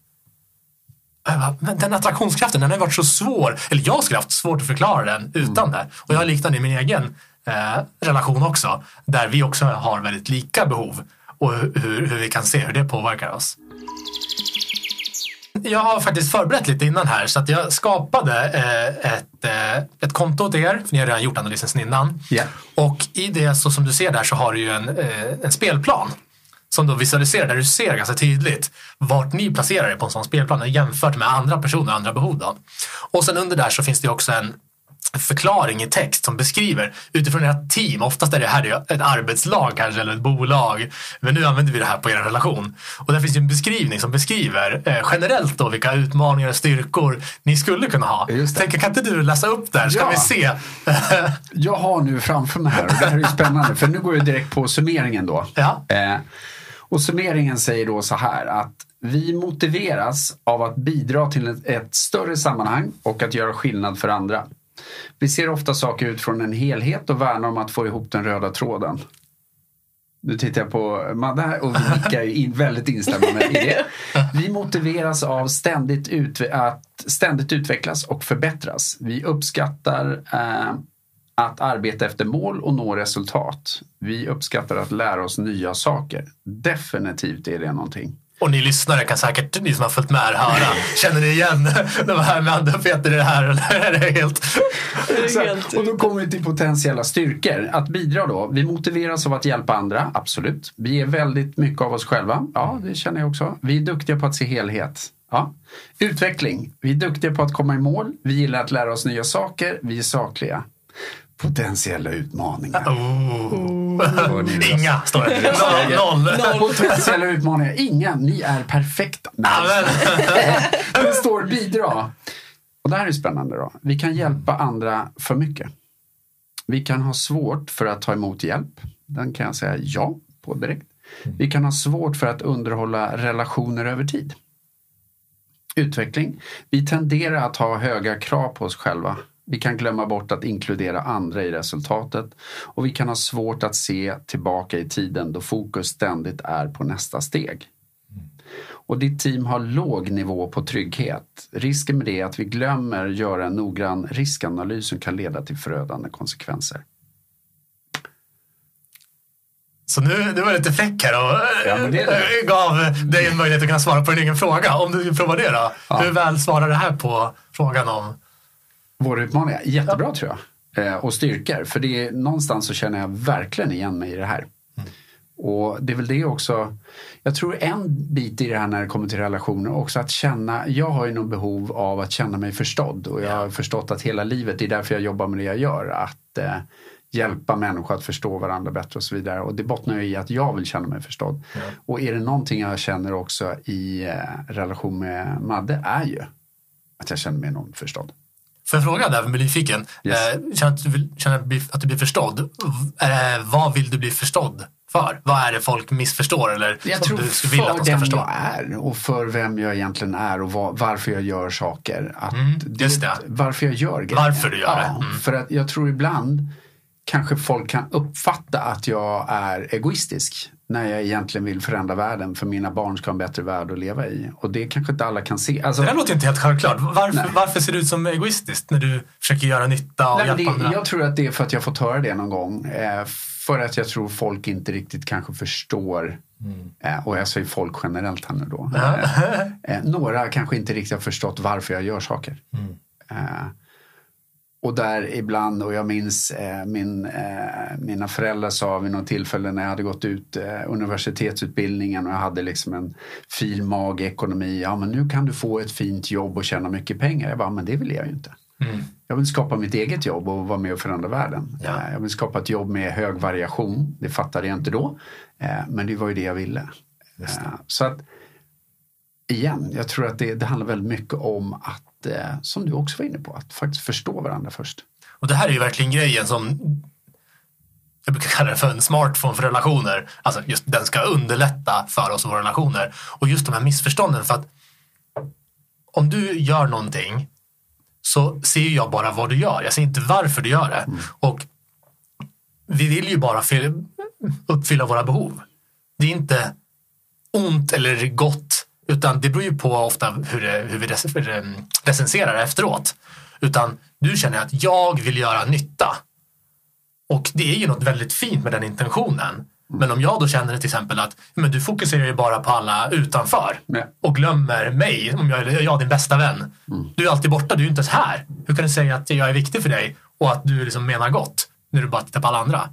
Speaker 1: Men den attraktionskraften den har varit så svår, eller jag skulle haft svårt att förklara den utan mm. det. Och jag har liknande i min egen eh, relation också, där vi också har väldigt lika behov och hur, hur vi kan se hur det påverkar oss. Jag har faktiskt förberett lite innan här så att jag skapade eh, ett, eh, ett konto åt er, för ni har redan gjort analysen innan.
Speaker 3: Yeah.
Speaker 1: Och i det, så som du ser där, så har du ju en, eh, en spelplan som då visualiserar, där du ser ganska tydligt vart ni placerar er på en sån spelplan jämfört med andra personer och andra behov. Då. Och sen under där så finns det också en förklaring i text som beskriver utifrån ert team. Oftast är det här ett arbetslag kanske eller ett bolag. Men nu använder vi det här på er relation. Och där finns en beskrivning som beskriver eh, generellt då vilka utmaningar och styrkor ni skulle kunna ha. Tänk, kan inte du läsa upp där? Ska ja. vi se? <laughs>
Speaker 3: jag har nu framför mig här och det här är spännande för nu går jag direkt på summeringen då.
Speaker 1: Ja.
Speaker 3: Eh, och summeringen säger då så här att vi motiveras av att bidra till ett, ett större sammanhang och att göra skillnad för andra. Vi ser ofta saker utifrån en helhet och värnar om att få ihop den röda tråden. Nu tittar jag på Madde här och vi nickar in väldigt instämmande i det. <laughs> Vi motiveras av ständigt utve- att ständigt utvecklas och förbättras. Vi uppskattar eh, att arbeta efter mål och nå resultat. Vi uppskattar att lära oss nya saker. Definitivt är det någonting.
Speaker 1: Och ni lyssnare kan säkert, ni som har följt med höra, känner ni igen <laughs> de här med Andra Peter i det här? Eller är det helt...
Speaker 3: Exakt. Och då kommer vi till potentiella styrkor. Att bidra då. Vi motiveras av att hjälpa andra, absolut. Vi ger väldigt mycket av oss själva. Ja, det känner jag också. Vi är duktiga på att se helhet. Ja. Utveckling. Vi är duktiga på att komma i mål. Vi gillar att lära oss nya saker. Vi är sakliga. Potentiella utmaningar.
Speaker 1: Oh. <laughs> Inga, står det. Noll. Noll.
Speaker 3: Potentiella utmaningar. Inga. Ni är perfekta. <laughs> det står bidra. Och det här är spännande. då. Vi kan hjälpa andra för mycket. Vi kan ha svårt för att ta emot hjälp. Den kan jag säga ja på direkt. Vi kan ha svårt för att underhålla relationer över tid. Utveckling. Vi tenderar att ha höga krav på oss själva vi kan glömma bort att inkludera andra i resultatet och vi kan ha svårt att se tillbaka i tiden då fokus ständigt är på nästa steg. och ditt team har låg nivå på trygghet. Risken med det är att vi glömmer göra en noggrann riskanalys som kan leda till förödande konsekvenser.
Speaker 1: Så nu, nu var lite fräck här och
Speaker 3: Ja, det det.
Speaker 1: eh, gav dig en möjlighet att kunna svara på din egen fråga. Om du vill prova det då.
Speaker 3: Ja.
Speaker 1: Hur väl svarar det här på frågan om...
Speaker 3: Våra utmaningar, jättebra tror jag. Eh, och styrkor, för det är, någonstans så känner jag verkligen igen mig i det här. Och det är väl det också, jag tror en bit i det här när det kommer till relationer också att känna, jag har ju något behov av att känna mig förstådd och jag har förstått att hela livet, det är därför jag jobbar med det jag gör, att eh, hjälpa människor att förstå varandra bättre och så vidare. Och det bottnar ju i att jag vill känna mig förstådd. Och är det någonting jag känner också i eh, relation med Madde är ju att jag känner mig enormt förstådd.
Speaker 1: Får jag fråga där, för jag blir nyfiken.
Speaker 3: Yes.
Speaker 1: Eh, känner att du, vill, känner att du blir- förstådd? Eh, vad vill du bli förstådd för? Vad är det folk missförstår eller
Speaker 3: Jag tror
Speaker 1: du vilja att de ska förstå?
Speaker 3: jag är och för vem jag egentligen är och var, varför jag gör saker. Att
Speaker 1: Mm, just det.
Speaker 3: Varför jag gör grejer.
Speaker 1: Varför du gör det.
Speaker 3: Ja,
Speaker 1: Mm.
Speaker 3: För att jag tror ibland kanske folk kan uppfatta att jag är egoistisk när jag egentligen vill förändra världen för mina barn ska ha en bättre värld att leva i. Och det kanske inte alla kan se. Alltså,
Speaker 1: Det där låter inte helt självklart. Varför, varför ser det ut som egoistiskt när du försöker göra nytta och
Speaker 3: Nej,
Speaker 1: hjälpa
Speaker 3: det,
Speaker 1: andra?
Speaker 3: jag tror att det är för att jag fått höra det någon gång. Eh, för att jag tror folk inte riktigt kanske förstår. Eh, och jag säger folk generellt här nu då. Eh, några kanske inte riktigt har förstått varför jag gör saker. Eh, och där ibland, och jag minns eh, min, eh, mina föräldrar sa vid något tillfälle när jag hade gått ut eh, universitetsutbildningen och jag hade liksom en fin ekonomi. Ja men nu kan du få ett fint jobb och tjäna mycket pengar. Jag bara, men det vill jag ju inte.
Speaker 1: Mm.
Speaker 3: Jag vill skapa mitt eget jobb och vara med och förändra världen.
Speaker 1: Ja.
Speaker 3: Eh, Jag vill skapa ett jobb med hög variation. Det fattade jag inte då. Eh, Men det var ju det jag ville. Eh, Så att igen, jag tror att det, det handlar väldigt mycket om att, eh, som du också var inne på, att faktiskt förstå varandra först.
Speaker 1: Och det här är ju verkligen grejen som jag brukar kalla det för en smartphone för relationer. Alltså just den ska underlätta för oss och våra relationer. Och just de här missförstånden för att om du gör någonting så ser jag bara vad du gör. Jag ser inte varför du gör det. Och vi vill ju bara fyll- uppfylla våra behov. Det är inte ont eller gott utan det beror ju på ofta hur, det, hur vi eh, recenserar efteråt. Utan du känner att jag vill göra nytta. Och det är ju något väldigt fint med den intentionen. Men om jag då känner till exempel att men du fokuserar ju bara på alla utanför
Speaker 3: och
Speaker 1: glömmer mig, om jag är jag din bästa vän. Du är alltid borta, du är inte ens här. Hur kan du säga att jag är viktig för dig och att du liksom menar gott när du bara tittar på alla andra?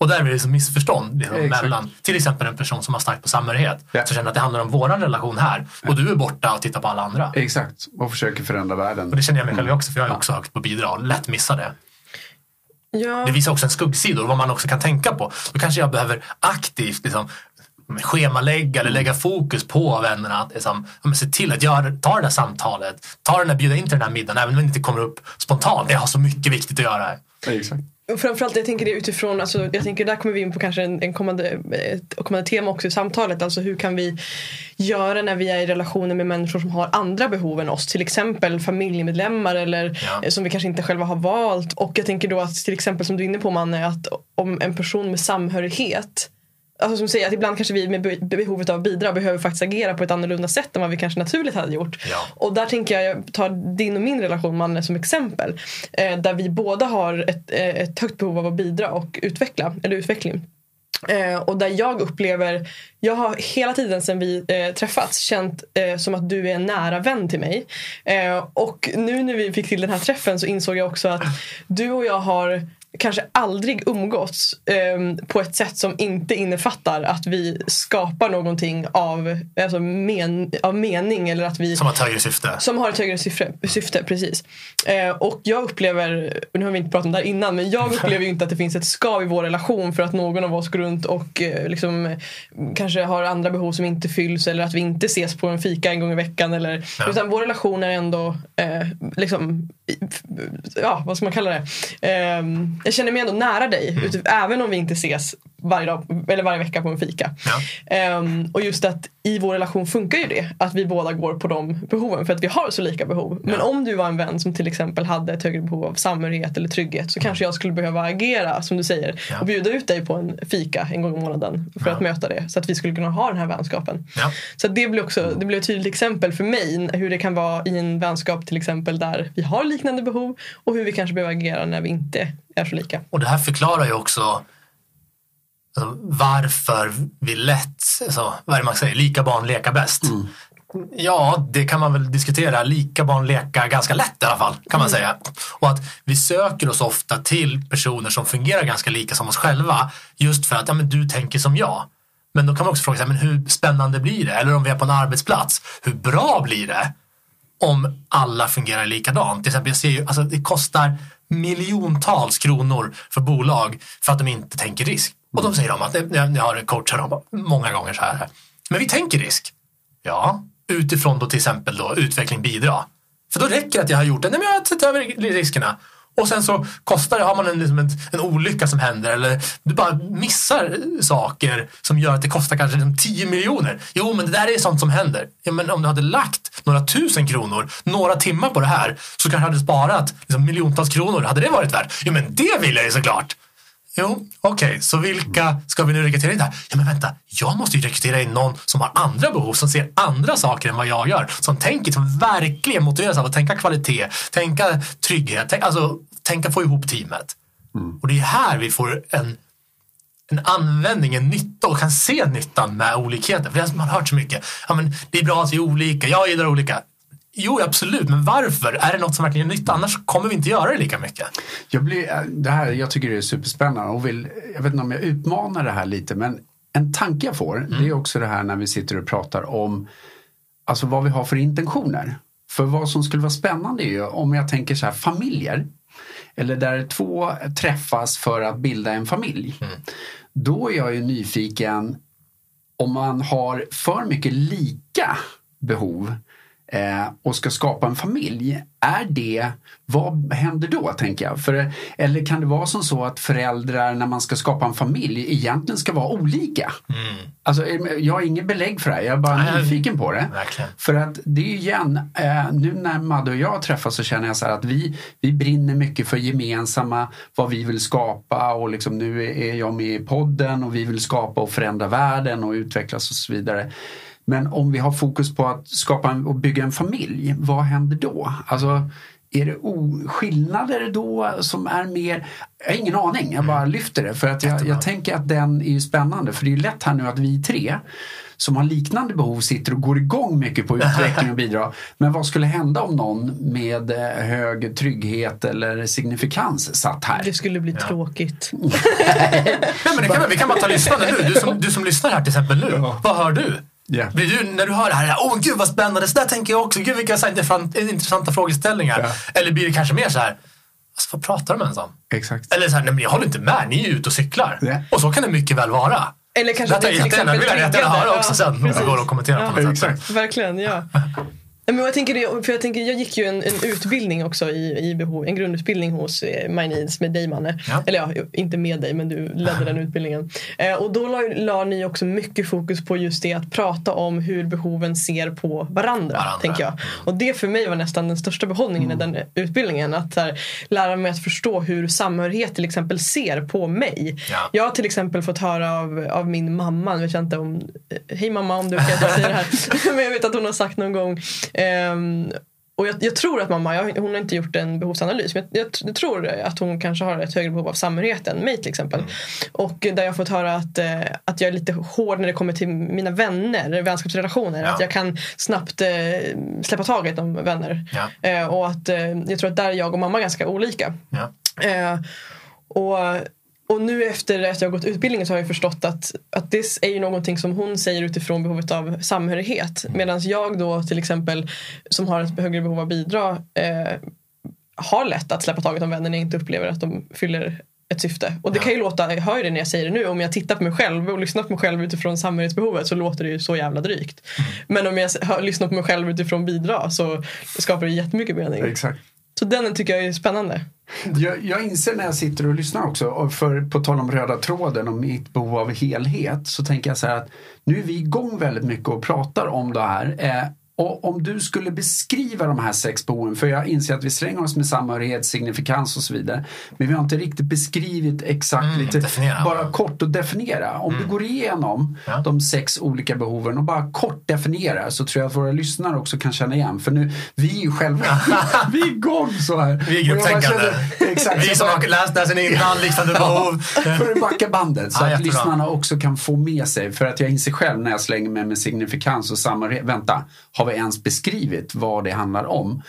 Speaker 1: Och där är det liksom missförstånd liksom,
Speaker 3: Exakt.
Speaker 1: mellan till exempel en person som har starkt på samhörighet.
Speaker 3: Ja.
Speaker 1: Så känner att det handlar om våran relation här och du är borta och tittar på alla andra.
Speaker 3: Exakt, och försöker förändra världen.
Speaker 1: Och det känner jag mig själv också för jag är också högt på bidrag, lätt missa det.
Speaker 2: Ja.
Speaker 1: Det visar också en skuggsidor, vad man också kan tänka på. Då kanske jag behöver aktivt liksom, schemalägga eller lägga fokus på vännerna. Att liksom, ja, se till att göra, ta det där samtalet, ta den där, bjuda in till den här middagen även om det inte kommer upp spontant. Jag har så mycket viktigt att göra här.
Speaker 3: Exakt.
Speaker 2: Framförallt jag tänker det utifrån, alltså, jag tänker där kommer vi in på kanske en, en kommande, ett kommande tema också i samtalet. Alltså hur kan vi göra när vi är i relationer med människor som har andra behov än oss. Till exempel familjemedlemmar eller
Speaker 1: Ja.
Speaker 2: eh, som vi kanske inte själva har valt. Och jag tänker då att till exempel som du är inne på Manne, att om en person med samhörighet Alltså som säger att ibland kanske vi med be- behovet av att bidra behöver faktiskt agera på ett annorlunda sätt än vad vi kanske naturligt hade gjort.
Speaker 1: Ja.
Speaker 2: Och där tänker jag, jag tar din och min relation Manne som exempel. Eh, där vi båda har ett, eh, ett högt behov av att bidra och utveckla, eller utveckling. Eh, och där jag upplever, jag har hela tiden sedan vi eh, träffats känt eh, som att du är en nära vän till mig. Eh, och nu när vi fick till den här träffen så insåg jag också att du och jag har kanske aldrig umgåtts eh, på ett sätt som inte innefattar att vi skapar någonting av, alltså men, av mening eller att vi
Speaker 1: Som har ett högre syfte.
Speaker 2: som har ett högre syfte, syfte precis. Eh, och jag upplever, nu har vi inte pratat om det här innan, men jag <laughs> upplever inte att det finns ett skav i vår relation för att någon av oss går runt och eh, liksom, kanske har andra behov som inte fylls eller att vi inte ses på en fika en gång i veckan. Eller,
Speaker 1: Ja.
Speaker 2: Utan vår relation är ändå, eh, liksom, ja vad ska man kalla det? Eh, jag känner mig ändå nära dig, ut, även om vi inte ses varje, dag, eller varje vecka på en fika.
Speaker 1: Ja.
Speaker 2: Ehm, och just att i vår relation funkar ju det. Att vi båda går på de behoven för att vi har så lika behov. Men
Speaker 1: Ja.
Speaker 2: om du var en vän som till exempel hade ett högre behov av samhörighet eller trygghet så kanske jag skulle behöva agera som du säger
Speaker 1: Ja.
Speaker 2: och bjuda ut dig på en fika en gång i månaden för att möta det. Så att vi skulle kunna ha den här vänskapen. Så det blir också det blir ett tydligt exempel för mig hur det kan vara i en vänskap till exempel där vi har liknande behov och hur vi kanske behöver agera när vi inte är så lika.
Speaker 1: Och det här förklarar ju också alltså, varför vi lätt, alltså, vad är det man säger, lika barn leka bäst. Ja, det kan man väl diskutera. Lika barn leka ganska lätt i alla fall, kan man säga. Och att vi söker oss ofta till personer som fungerar ganska lika som oss själva. Just för att ja, men du tänker som jag. Men då kan man också fråga sig, men hur spännande blir det? Eller om vi är på en arbetsplats, hur bra blir det? om alla fungerar likadant. Till exempel, jag ser ju, alltså, det kostar miljontals kronor för bolag för att de inte tänker risk. Och då säger de att, jag, har coachat dem många gånger så här, men vi tänker risk. Ja, utifrån då till exempel då utveckling bidra. För då räcker det att jag har gjort det, nej men jag har sett över riskerna. Och sen så kostar det, har man en, liksom en, en olycka som händer eller du bara missar saker som gör att det kostar kanske liksom 10 miljoner. Jo, men det där är sånt som händer. Ja, men om du hade lagt några tusen kronor, några timmar på det här så kanske du hade sparat liksom, miljontals kronor. Hade det varit värt? Jo, men det vill jag ju såklart. Jo, okej, så vilka ska vi nu rekrytera in där? Ja, men vänta, jag måste ju rekrytera in någon som har andra behov, som ser andra saker än vad jag gör. Som tänker, som verkligen motiveras av att tänka kvalitet, tänka trygghet, tänk, alltså tänka få ihop teamet. Och det är här vi får en, en användning, en nytta och kan se nyttan med olikheter. För det har man hört så mycket. Ja, men det är bra att vi är olika, jag gillar olika. Jo, absolut, men varför? Är det något som verkligen gör nytta? Annars kommer vi inte göra det lika mycket.
Speaker 3: Jag, blir, det här, jag tycker det är superspännande och vill, jag vet inte om jag utmanar det här lite men en tanke jag får det är också det här när vi sitter och pratar om alltså vad vi har för intentioner. För vad som skulle vara spännande är ju om jag tänker så här familjer eller där två träffas för att bilda en familj. Då är jag ju nyfiken om man har för mycket lika behov eh, och ska skapa en familj, är det, vad händer då tänker jag? För, eller kan det vara som så att föräldrar när man ska skapa en familj egentligen ska vara olika? Alltså, jag har inget belägg för det här, jag är bara
Speaker 1: Nej,
Speaker 3: nyfiken på det.
Speaker 1: verkligen.
Speaker 3: För att det är igen, eh, nu när Madde och jag träffas så känner jag så att vi, vi brinner mycket för gemensamma, vad vi vill skapa och liksom nu är jag med i podden och vi vill skapa och förändra världen och utvecklas och så vidare. Men om vi har fokus på att skapa en, och bygga en familj, vad händer då? Alltså, är det skillnader då som är mer... Jag har ingen aning, jag bara lyfter det. För att jag, jag tänker att den är ju spännande. För det är ju lätt här nu att vi tre som har liknande behov sitter och går igång mycket på utveckling och bidrag. Men vad skulle hända om någon med eh, hög trygghet eller signifikans satt här?
Speaker 2: Det skulle bli tråkigt. <laughs>
Speaker 1: Nej, men det kan, vi kan bara ta lyssnande nu. Du som, du som lyssnar här till exempel nu.
Speaker 3: Ja.
Speaker 1: Vad hör du?
Speaker 3: Ja.
Speaker 1: Blir du, när du hör det här, åh gud vad spännande, så där tänker jag också, gud vilka så här intressant- intressanta frågeställningar.
Speaker 3: Ja.
Speaker 1: Eller blir det kanske mer så här, alltså, vad pratar de ens om?
Speaker 3: Exakt.
Speaker 1: Eller så här, nej men jag håller inte med, ni är ju ute och cyklar.
Speaker 3: Ja.
Speaker 1: Och så kan det mycket väl vara.
Speaker 2: Eller kanske
Speaker 1: Detta
Speaker 2: att
Speaker 1: är
Speaker 2: det till exempel
Speaker 1: vill jag jättegärna höra också
Speaker 2: Ja,
Speaker 1: sen. Om det
Speaker 2: precis.
Speaker 1: går att kommentera
Speaker 2: Ja.
Speaker 1: på något sätt.
Speaker 3: Exakt.
Speaker 2: Verkligen, ja. <laughs> Men jag, tänker för jag, tänker, jag gick ju en, en utbildning också i, i behov, en grundutbildning hos eh, My Needs med dig Manne.
Speaker 1: Ja.
Speaker 2: Eller ja, inte med dig men du ledde den <laughs> utbildningen. Eh, och då la, la ni också mycket fokus på just det att prata om hur behoven ser på varandra.
Speaker 1: Varandra.
Speaker 2: Tänker jag. Och det för mig var nästan den största behållningen i den utbildningen. Att här, lära mig att förstå hur samhörighet till exempel ser på mig.
Speaker 1: Ja.
Speaker 2: Jag har till exempel fått höra av, av min mamma, nu vet jag inte om, eh, hej mamma om du kan jag säga det här. <laughs> Men jag vet att hon har sagt någon gång ehm, och jag, jag tror att mamma, jag, hon har inte gjort en behovsanalys, men jag, jag tror att hon kanske har ett högre behov av samhörighet än mig till exempel. Och där jag fått höra att, eh, att jag är lite hård när det kommer till mina vänner, vänskapsrelationer.
Speaker 1: Ja.
Speaker 2: Att jag kan snabbt eh, släppa taget om vänner.
Speaker 1: Ja.
Speaker 2: Eh, och att eh, jag tror att där är jag och mamma ganska olika.
Speaker 1: Ja.
Speaker 2: Eh, och, och nu efter att jag har gått utbildningen så har jag förstått att, att det är ju någonting som hon säger utifrån behovet av samhörighet. Medan jag då till exempel som har ett högre behov av bidra eh, har lätt att släppa taget om vänner när jag inte upplever att de fyller ett syfte. Och det kan ju låta, jag hör ju det när jag säger det nu, om jag tittar på mig själv och lyssnar på mig själv utifrån samhörighetsbehovet så låter det ju så jävla drygt. Men om jag hör, lyssnar på mig själv utifrån bidra så skapar det jättemycket mening.
Speaker 3: Exakt.
Speaker 2: Så den tycker jag är spännande.
Speaker 3: Jag, jag inser när jag sitter och lyssnar också, och för, på tal om röda tråden och mitt behov av helhet, så tänker jag så här att nu är vi igång väldigt mycket och pratar om det här. Eh, och om du skulle beskriva de här sex behoven, för jag inser att vi slänger oss med samhörighet, signifikans och så vidare. Men vi har inte riktigt beskrivit exakt,
Speaker 1: Mm,
Speaker 3: lite,
Speaker 1: definiera.
Speaker 3: bara kort att definiera. Om du går igenom
Speaker 1: Mm. Ja.
Speaker 3: de sex olika behoven och bara kort definierar så tror jag att våra lyssnare också kan känna igen. För nu, vi är ju själva, <laughs> vi är igång så här.
Speaker 1: Vi är
Speaker 3: Och
Speaker 1: grupptänkande.
Speaker 3: Exakt.
Speaker 1: Vi som har läst det här sen innan, liknande behov.
Speaker 3: för att backa bandet så
Speaker 1: Ja,
Speaker 3: att lyssnarna också kan få med sig. För att jag inser själv när jag slänger mig med signifikans och samhörighet. Vänta, har vi ens beskrivit vad det handlar om?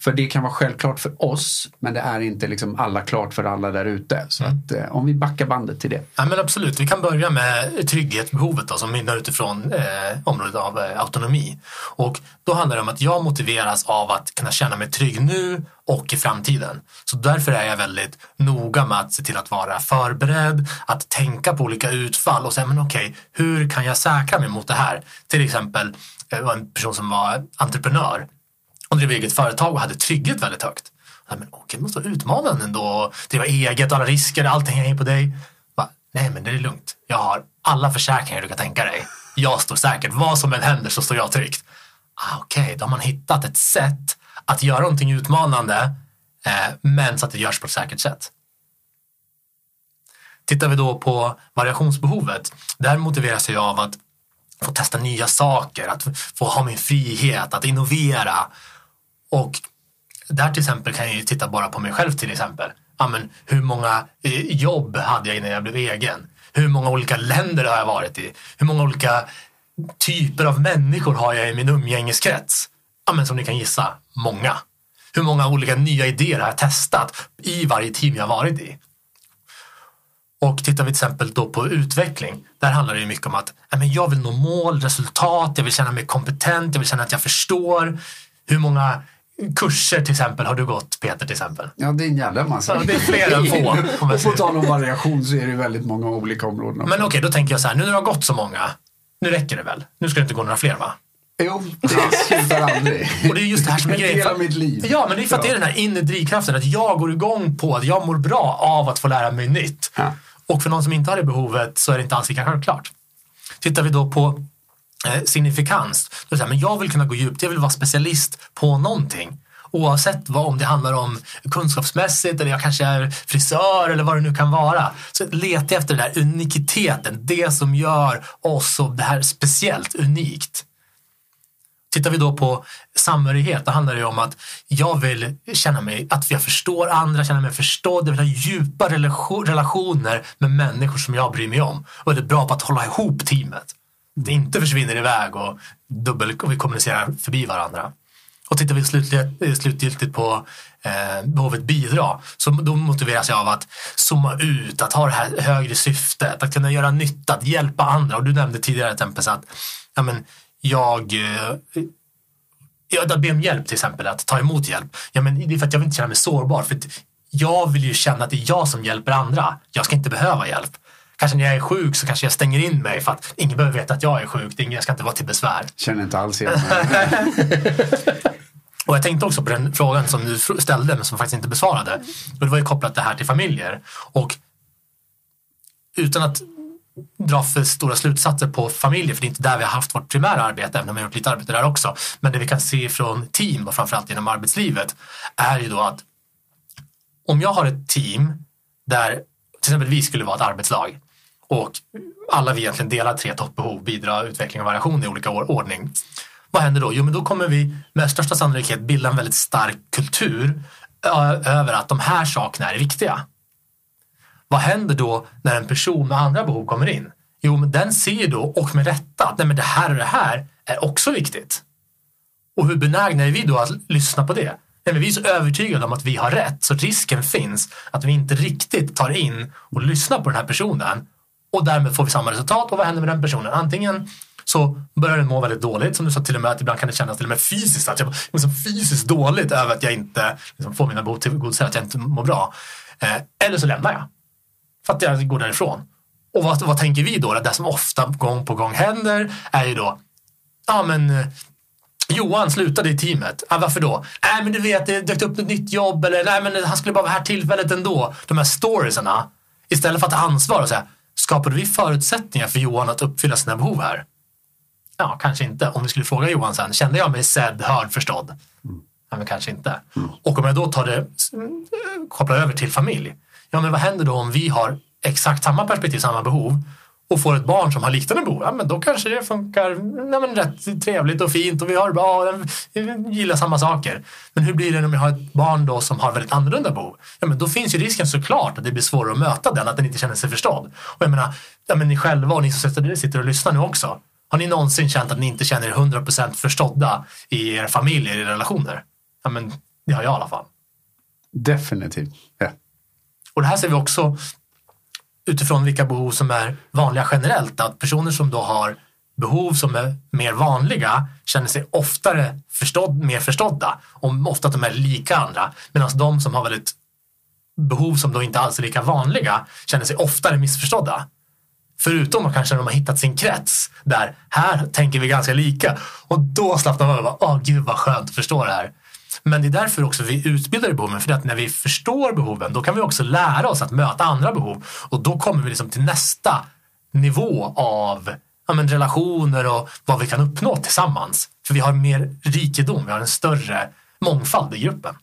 Speaker 3: För det kan vara självklart för oss men det är inte liksom alla klart för alla där ute. Så
Speaker 1: Mm.
Speaker 3: att eh, om vi backar bandet till det.
Speaker 1: Ja, men absolut, vi kan börja med trygghetsbehovet då, som mynnar utifrån eh, området av eh, autonomi. Och då handlar det om att jag motiveras av att kunna känna mig trygg nu och i framtiden. Så därför är jag väldigt noga med att se till att vara förberedd, att tänka på olika utfall och säga, men okej, hur kan jag säkra mig mot det här? Till exempel eh, en person som var entreprenör och drev eget företag och hade trygghet väldigt högt. Ja, men okej, det måste vara utmanande ändå. och driva eget, alla risker, allting hänger på dig. Bara, Nej, men det är lugnt. Jag har alla försäkringar du kan tänka dig. Jag står säkert. Vad som än händer så står jag tryggt. Ah, okej, då har man hittat ett sätt att göra någonting utmanande eh, men så att det görs på ett säkert sätt. Tittar vi då på variationsbehovet. Där motiveras jag av att få testa nya saker, att få ha min frihet, att innovera. Och där till exempel kan jag ju titta bara på mig själv till exempel. Ja, men hur många eh, jobb hade jag innan jag blev egen? Hur många olika länder har jag varit i? Hur många olika typer av människor har jag i min umgängeskrets? Ja, men som ni kan gissa, många. Hur många olika nya idéer har jag testat i varje team jag varit i? Och tittar vi till exempel då på utveckling, där handlar det ju mycket om att men jag vill nå mål, resultat, jag vill känna mig kompetent, jag vill känna att jag förstår. Hur många kurser till exempel har du gått Peter till exempel?
Speaker 3: Ja, det är en jävla massa.
Speaker 1: Ja, det är fler än få, <laughs>
Speaker 3: Och på tal om variation så är det väldigt många olika områden.
Speaker 1: Men okej, då tänker jag så här, nu när det har gått så många, nu räcker det väl? Nu ska det inte gå några fler va?
Speaker 3: Jo, det slutar aldrig.
Speaker 1: Och det är just det här som är
Speaker 3: En
Speaker 1: grejen.
Speaker 3: del av mitt liv.
Speaker 1: Ja, men det är för att det är den här inre drivkraften, att jag går igång på att jag mår bra av att få lära mig nytt.
Speaker 3: Ja.
Speaker 1: Och för någon som inte har det behovet så är det inte alls lika självklart. Tittar vi då på eh, signifikans, då är det här, men jag vill kunna gå djupt, jag vill vara specialist på någonting. Oavsett vad, om det handlar om kunskapsmässigt eller jag kanske är frisör eller vad det nu kan vara. Så leta efter den där unikiteten, det som gör oss och det här speciellt unikt. Tittar vi då på samhörighet, då handlar det om att jag vill känna mig, att jag förstår andra, känna mig förstådd, jag vill ha djupa relationer med människor som jag bryr mig om. Och är bra på att hålla ihop teamet. Det inte försvinner iväg och, dubbel, och vi kommunicerar förbi varandra. Och tittar vi slutligt, eh, slutgiltigt på eh, behovet bidra, så då motiveras jag av att zooma ut, att ha det här högre syftet, att kunna göra nytta, att hjälpa andra. Och du nämnde tidigare Tempes att ja, men, jag eh, Ja, att be om hjälp till exempel, att ta emot hjälp. Ja, men det är för att jag vill inte känna mig sårbar. För jag vill ju känna att det är jag som hjälper andra. Jag ska inte behöva hjälp. Kanske när jag är sjuk så kanske jag stänger in mig för att ingen behöver veta att jag är sjuk. Ingen- Jag ska inte vara till besvär.
Speaker 3: Känner inte alls igen mig. <laughs>
Speaker 1: Och jag tänkte också på den frågan som du ställde men som faktiskt inte besvarade. Och det var ju kopplat det här till familjer. Och utan att dra för stora slutsatser på familjer, för det är inte där vi har haft vårt primära arbete, även om vi har gjort lite arbete där också. Men det vi kan se från team och framförallt inom arbetslivet är ju då att om jag har ett team där till exempel vi skulle vara ett arbetslag och alla vi egentligen delar tre toppbehov, bidra, utveckling och variation i olika ordning. Vad händer då? Jo, men då kommer vi med största sannolikhet bilda en väldigt stark kultur över att de här sakerna är viktiga. Vad händer då när en person med andra behov kommer in? Jo, men den ser då, och med rätta, att nej, men det här och det här är också viktigt. Och hur benägna är vi då att lyssna på det? Nej, men vi är så övertygade om att vi har rätt så risken finns att vi inte riktigt tar in och lyssnar på den här personen och därmed får vi samma resultat. Och vad händer med den personen? Antingen så börjar den må väldigt dåligt, som du sa till och med att ibland kan det kännas till och med fysiskt att jag mår liksom fysiskt dåligt över att jag inte liksom, får mina behov tillgodosedda, att jag inte mår bra. Eh, eller så lämnar jag för att jag går därifrån. Och vad, vad tänker vi då? Det som ofta gång på gång händer är ju då, ja men eh, Johan slutade i teamet. Ah, varför då? Nej men du vet, det dök upp ett nytt jobb eller nej men han skulle bara vara här tillfället ändå. De här storiesarna. Istället för att ta ansvar och säga, skapade vi förutsättningar för Johan att uppfylla sina behov här? Ja, kanske inte. Om vi skulle fråga Johan sen, kände jag mig sedd, hörd, förstådd? Mm. Ja, men kanske inte. Mm. Och om jag då tar det, kopplar över till familj. Ja, men vad händer då om vi har exakt samma perspektiv, samma behov och får ett barn som har liknande behov, ja, men då kanske det funkar ja, men rätt trevligt och fint och vi har bra, vi gillar samma saker. Men hur blir det om jag har ett barn då som har väldigt annorlunda behov? Ja, men då finns ju risken såklart att det blir svårare att möta den, att den inte känner sig förstådd. Och jag menar, ja, men ni själva och ni som sitter och lyssnar nu också. Har ni någonsin känt att ni inte känner er 100% förstådda i er familj, i era relationer? Ja, men det har jag i alla fall.
Speaker 3: Definitivt. Ja.
Speaker 1: Och det här ser vi också utifrån vilka behov som är vanliga generellt. Att personer som då har behov som är mer vanliga känner sig oftare förstådd, mer förstådda och ofta att de är lika andra. Medan de som har väldigt behov som då inte alls är lika vanliga känner sig oftare missförstådda. Förutom att kanske de har hittat sin krets där här tänker vi ganska lika och då slappnar man av. och Åh gud vad skönt att förstå det här. Men det är därför också vi utbildar i behoven. För att när vi förstår behoven då kan vi också lära oss att möta andra behov. Och då kommer vi liksom till nästa nivå av ja, men relationer och vad vi kan uppnå tillsammans. För vi har mer rikedom, vi har en större mångfald i gruppen.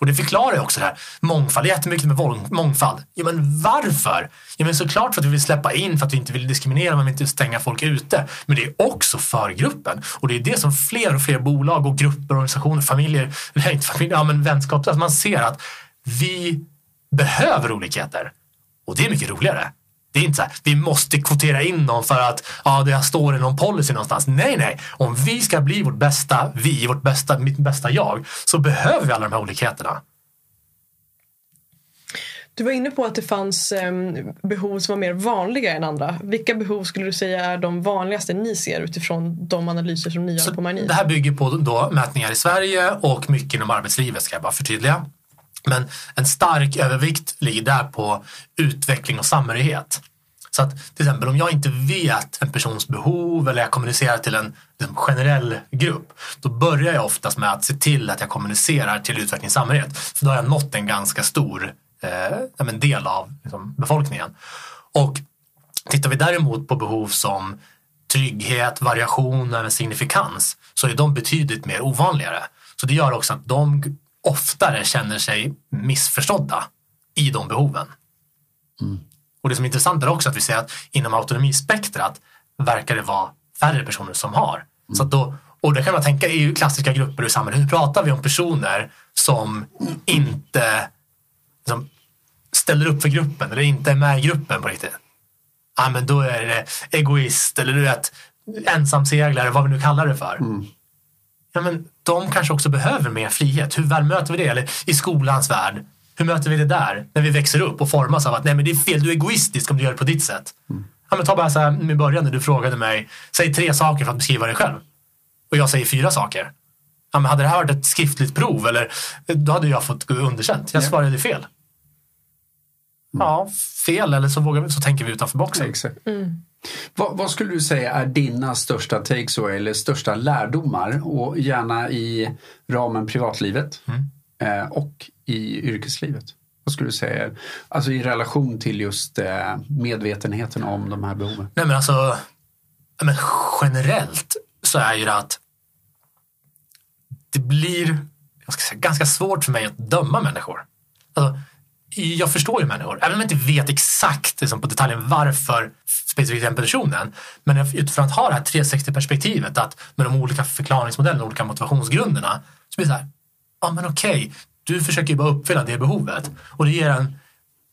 Speaker 1: Och det förklarar ju också det här. Mångfald, det är jättemycket med mångfald. Ja, men varför? Ja, men såklart för att vi vill släppa in, för att vi inte vill diskriminera, man vill inte stänga folk ute. Men det är också för gruppen. Och det är det som fler och fler bolag och grupper, organisationer, familjer, <laughs> eller inte familjer, ja men vänskap, att man ser att vi behöver olikheter. Och det är mycket roligare. Det är inte så här, vi måste kvotera in någon för att ja, det står i någon policy någonstans. Nej, nej. Om vi ska bli vårt bästa vi, vårt bästa, mitt bästa jag, så behöver vi alla de här olikheterna.
Speaker 2: Du var inne på att det fanns eh, behov som var mer vanliga än andra. Vilka behov skulle du säga är de vanligaste ni ser utifrån de analyser som ni gör på Marni?
Speaker 1: Det här bygger på då mätningar i Sverige och mycket inom arbetslivet ska jag bara förtydliga. Men en stark övervikt ligger där på utveckling och samhörighet. Så att till exempel om jag inte vet en persons behov eller jag kommunicerar till en en generell grupp, då börjar jag oftast med att se till att jag kommunicerar till utveckling och samhörighet. För då har jag nått en ganska stor eh, del av liksom, befolkningen. Och tittar vi däremot på behov som trygghet, variation och signifikans så är de betydligt mer ovanligare. Så det gör också att de oftare känner sig missförstådda i de behoven. Mm. Och det som är intressant är också att vi ser att inom autonomispektrat verkar det vara färre personer som har. Mm. Så då, och det kan man tänka i klassiska grupper i samhället. Hur pratar vi om personer som inte liksom, ställer upp för gruppen eller inte är med i gruppen på riktigt? Ja, men då är det egoist eller du vet ensamseglare, vad vi nu kallar det för. Mm ja, men de kanske också behöver mer frihet. Hur väl möter vi det? Eller i skolans värld, hur möter vi det där? När vi växer upp och formas av att nej men det är fel, du är egoistisk om du gör det på ditt sätt. Mm. Ja, men ta bara så här i början när du frågade mig, säg tre saker för att beskriva dig själv. Och jag säger fyra saker. Ja, men hade det här varit ett skriftligt prov eller då hade jag fått underkänt. Jag svarade fel. Mm. Ja, fel eller så, vågar vi, så tänker vi utanför boxen.
Speaker 3: Mm. Vad, vad, skulle du säga är dina största takes eller största lärdomar och gärna i ramen privatlivet mm. eh, och i yrkeslivet? Vad skulle du säga? Alltså i relation till just eh, medvetenheten om de här behoven.
Speaker 1: Nej men alltså, men generellt så är ju det att det blir säga, ganska svårt för mig att döma människor. Alltså, jag förstår ju människor, även om jag inte vet exakt liksom, på detaljen varför specifikt den personen. Men utifrån att ha det här 360-perspektivet, att med de olika förklaringsmodellerna, olika motivationsgrunderna, så blir det så här, ja men okej, okay, du försöker ju bara uppfylla det behovet och det ger en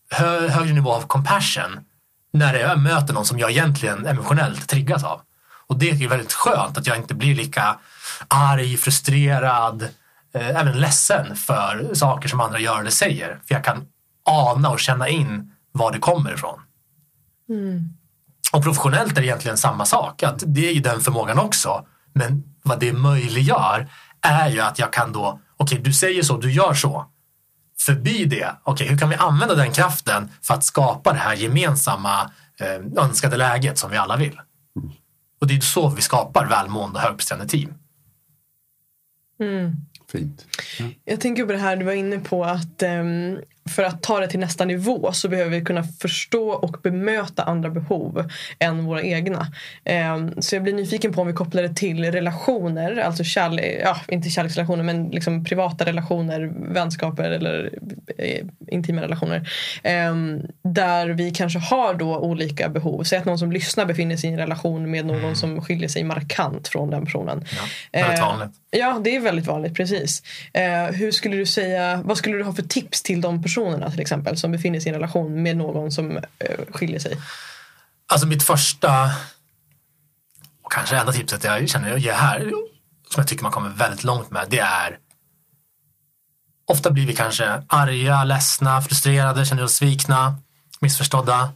Speaker 1: hö högre nivå av compassion när jag möter någon som jag egentligen emotionellt triggas av. Och det är väldigt skönt att jag inte blir lika arg, frustrerad, eh, även ledsen för saker som andra gör eller säger. För jag kan ana och känna in var det kommer ifrån. Mm. Och professionellt är det egentligen samma sak. Att det är ju den förmågan också. Men vad det möjliggör är ju att jag kan då, okej okay, du säger så, du gör så. Förbi det, okej okay, hur kan vi använda den kraften för att skapa det här gemensamma eh, önskade läget som vi alla vill. Och det är så vi skapar välmående och högpresterande team.
Speaker 3: Fint. Ja.
Speaker 2: Jag tänker på det här du var inne på att ehm, för att ta det till nästa nivå så behöver vi kunna förstå och bemöta andra behov än våra egna. Ehm, så jag blir nyfiken på om vi kopplar det till relationer, alltså kärlek, ja, inte kärleksrelationer men liksom privata relationer, vänskaper eller eh, intima relationer. Ehm, där vi kanske har då olika behov. Säg att någon som lyssnar befinner sig i en relation med någon som skiljer sig markant från den personen.
Speaker 1: Ja, väldigt
Speaker 2: Eh,
Speaker 1: vanligt.
Speaker 2: Ja, det är väldigt vanligt. precis. Eh, hur skulle du säga, vad skulle du ha för tips till de personerna till exempel som befinner sig i en relation med någon som eh, skiljer sig?
Speaker 1: Alltså mitt första och kanske enda tipset jag känner jag ger här som jag tycker man kommer väldigt långt med det är Ofta blir vi kanske arga, ledsna, frustrerade, känner oss svikna, missförstådda.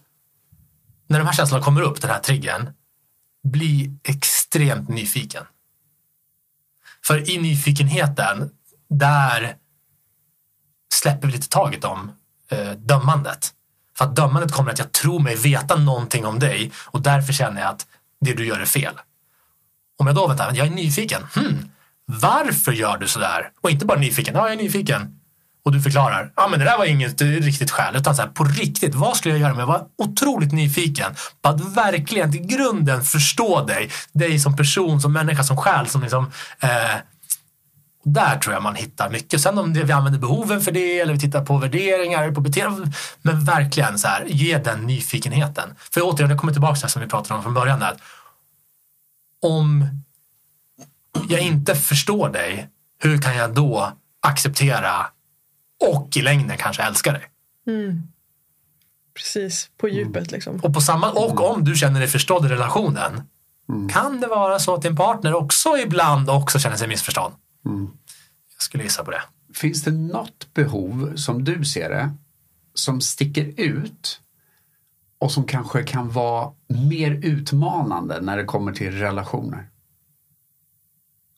Speaker 1: När de här känslorna kommer upp, den här triggern, bli extremt nyfiken. För i nyfikenheten, där släpper vi lite taget om eh, dömandet. För att dömandet kommer att jag tror mig veta någonting om dig och därför känner jag att det du gör är fel. Om jag då, väntar, jag är nyfiken. Hmm, varför gör du sådär? Och inte bara nyfiken, ja jag är nyfiken. Och du förklarar, ja men det där var inget riktigt skäl. Utan så här, på riktigt, vad skulle jag göra om Jag var otroligt nyfiken på att verkligen till grunden förstå dig. Dig som person, som människa, som själ. Som liksom, eh, där tror jag man hittar mycket. Sen om det, vi använder behoven för det eller vi tittar på värderingar eller på beteenden. Men verkligen så här, ge den nyfikenheten. För återigen, jag kommer tillbaka till det som vi pratade om från början. Där. Om jag inte förstår dig, hur kan jag då acceptera och i längden kanske älska dig?
Speaker 2: Precis, på djupet liksom.
Speaker 1: Och, på samma, och om du känner dig förstådd i relationen, kan det vara så att din partner också ibland också känner sig missförstådd? Jag skulle gissa på det.
Speaker 3: Finns det något behov som du ser det som sticker ut och som kanske kan vara mer utmanande när det kommer till relationer?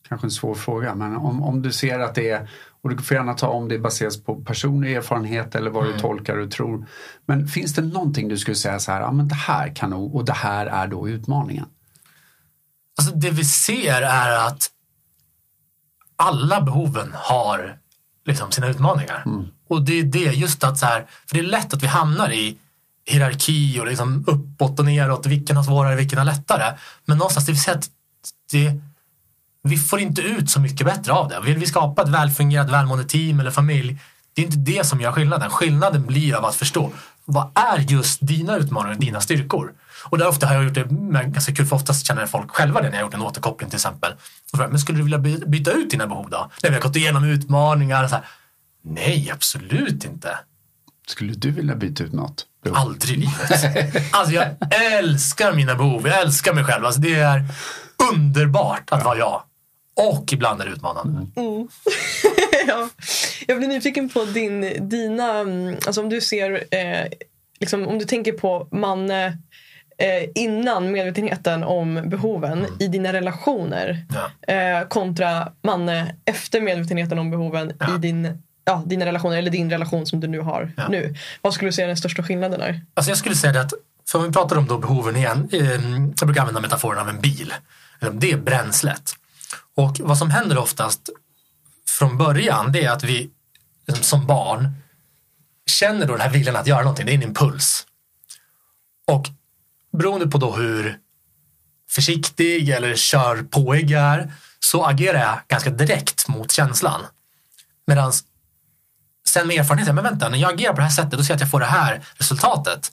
Speaker 3: Kanske en svår fråga, men om, om du ser att det är, och du får gärna ta om det baseras på personlig erfarenhet eller vad du tolkar och tror. Men finns det någonting du skulle säga så här, ja men det här kan nog, och det här är då utmaningen?
Speaker 1: Alltså det vi ser är att alla behoven har liksom sina utmaningar. Och det är det, just att så här, för det är lätt att vi hamnar i hierarki och liksom uppåt och neråt. Vilken har svårare, vilken har lättare. Men någonstans, det vill säga att det, vi får inte ut så mycket bättre av det. Vill vi skapa ett välfungerande, välmående team eller familj, det är inte det som gör skillnaden. Skillnaden blir av att förstå vad är just dina utmaningar och dina styrkor? Och där ofta har jag gjort det med ganska kul, för oftast känner folk själva det när jag har gjort en återkoppling till exempel. Och frågar, men skulle du vilja by- byta ut dina behov då? När vi har gått igenom utmaningar. Så här, Nej, absolut inte.
Speaker 3: Skulle du vilja byta ut något? behov?
Speaker 1: Aldrig i livet. Alltså jag älskar mina behov, jag älskar mig själv. Alltså det är underbart att vara jag. Och ibland är det utmanande. <laughs> <laughs>
Speaker 2: ja. Jag blir nyfiken på din, dina, mm, alltså om du ser, eh, liksom, om du tänker på Manne eh, innan medvetenheten om behoven i dina relationer
Speaker 1: Ja.
Speaker 2: eh, kontra Manne efter medvetenheten om behoven
Speaker 1: Ja.
Speaker 2: i din, ja, dina relationer eller din relation som du nu har
Speaker 1: Ja.
Speaker 2: nu. Vad skulle du säga är den största skillnaden är?
Speaker 1: Alltså jag skulle säga att, för om vi pratar om då behoven igen, eh, jag brukar använda metaforen av en bil. Det är bränslet. Och vad som händer oftast från början, det är att vi liksom, som barn känner då den här viljan att göra någonting, det är en impuls. Och beroende på då hur försiktig eller kör påig jag är så agerar jag ganska direkt mot känslan. Medan sen med erfarenhet, men vänta, när jag agerar på det här sättet då ser jag att jag får det här resultatet.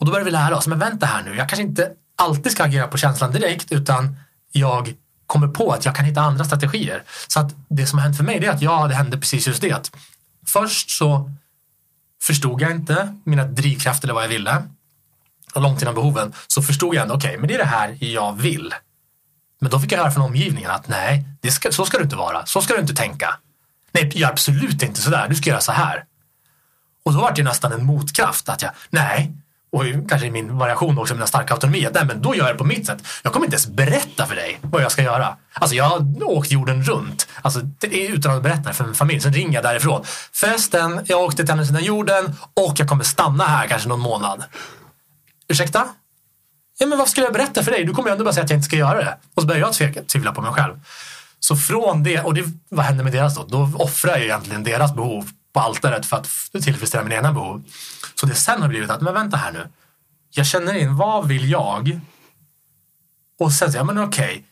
Speaker 1: Och då börjar vi lära oss, men vänta här nu, jag kanske inte alltid ska agera på känslan direkt utan jag kommer på att jag kan hitta andra strategier. Så att det som har hänt för mig är att ja, det hände precis just det. Först så förstod jag inte mina drivkrafter eller vad jag ville. Och långt innan behoven så förstod jag ändå, okej, men det är det här jag vill. Men då fick jag höra från omgivningen att nej, det ska, så ska du inte vara. Så ska du inte tänka. Nej, gör absolut inte sådär. Du ska göra så här. Och då var det nästan en motkraft att jag, nej, och kanske i min variation också, mina starka autonomi, att nej men då gör jag det på mitt sätt. Jag kommer inte ens berätta för dig vad jag ska göra. Alltså jag har åkt jorden runt, alltså det är utan att berätta för min familj. Sen ringer jag därifrån. Festen, jag åkte till andra sidan jorden och jag kommer stanna här kanske någon månad. Ursäkta? Ja men varför skulle jag berätta för dig? Du kommer ju ändå bara säga att jag inte ska göra det. Och så börjar jag tveka, tvivla på mig själv. Så från det, och det, vad händer med deras då? Då offrar jag egentligen deras behov på altaret för att tillfredsställa mina egna behov. Så det sen har blivit att, men vänta här nu. Jag känner in, vad vill jag? Och sen säger jag, men okej,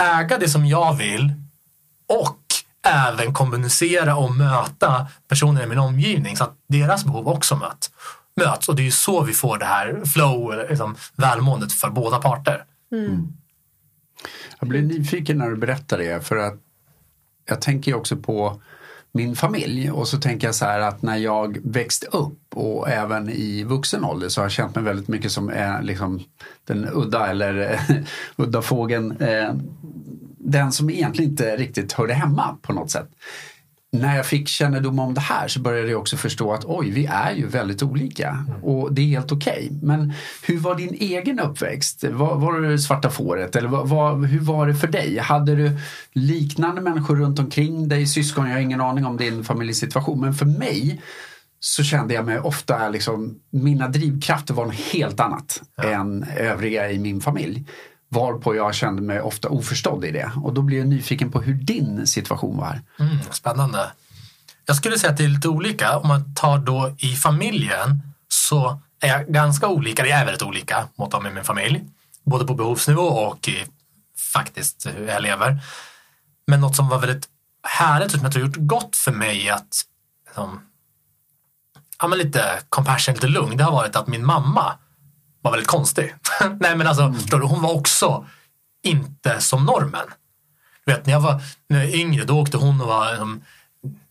Speaker 1: äga det som jag vill och även kommunicera och möta personer i min omgivning så att deras behov också möt, möts. Och det är ju så vi får det här flow, liksom, välmåendet för båda parter. Mm.
Speaker 3: Jag blir nyfiken när du berättar det för att jag tänker ju också på min familj och så tänker jag så här att när jag växte upp och även i vuxen ålder så har jag känt mig väldigt mycket som eh, liksom den udda eller <laughs> udda fågeln. Eh, den som egentligen inte riktigt hörde hemma på något sätt när jag fick kännedom om det här så började jag också förstå att oj, vi är ju väldigt olika mm. och det är helt okej. Okay. Men hur var din egen uppväxt? Var, var du svarta fåret eller var, var, hur var det för dig? Hade du liknande människor runt omkring dig, syskon? Jag har ingen aning om din familjesituation, men för mig så kände jag mig ofta liksom, mina drivkrafter var något helt annat ja. än övriga i min familj. Varpå jag kände mig ofta oförstådd i det. Och då blir jag nyfiken på hur din situation var.
Speaker 1: Mm, spännande. Jag skulle säga att det är lite olika. Om man tar då i familjen så är jag ganska olika. Jag är väldigt olika mot dem i min familj. Både på behovsnivå och i faktiskt hur jag lever. Men något som var väldigt härligt och som jag tror gjort gott för mig att liksom, ja, men lite compassion, lite lugn, det har varit att min mamma var väldigt konstig. <laughs> Nej men alltså, mm. hon var också inte som normen. Du vet, när jag var, när jag var yngre då åkte hon och var liksom,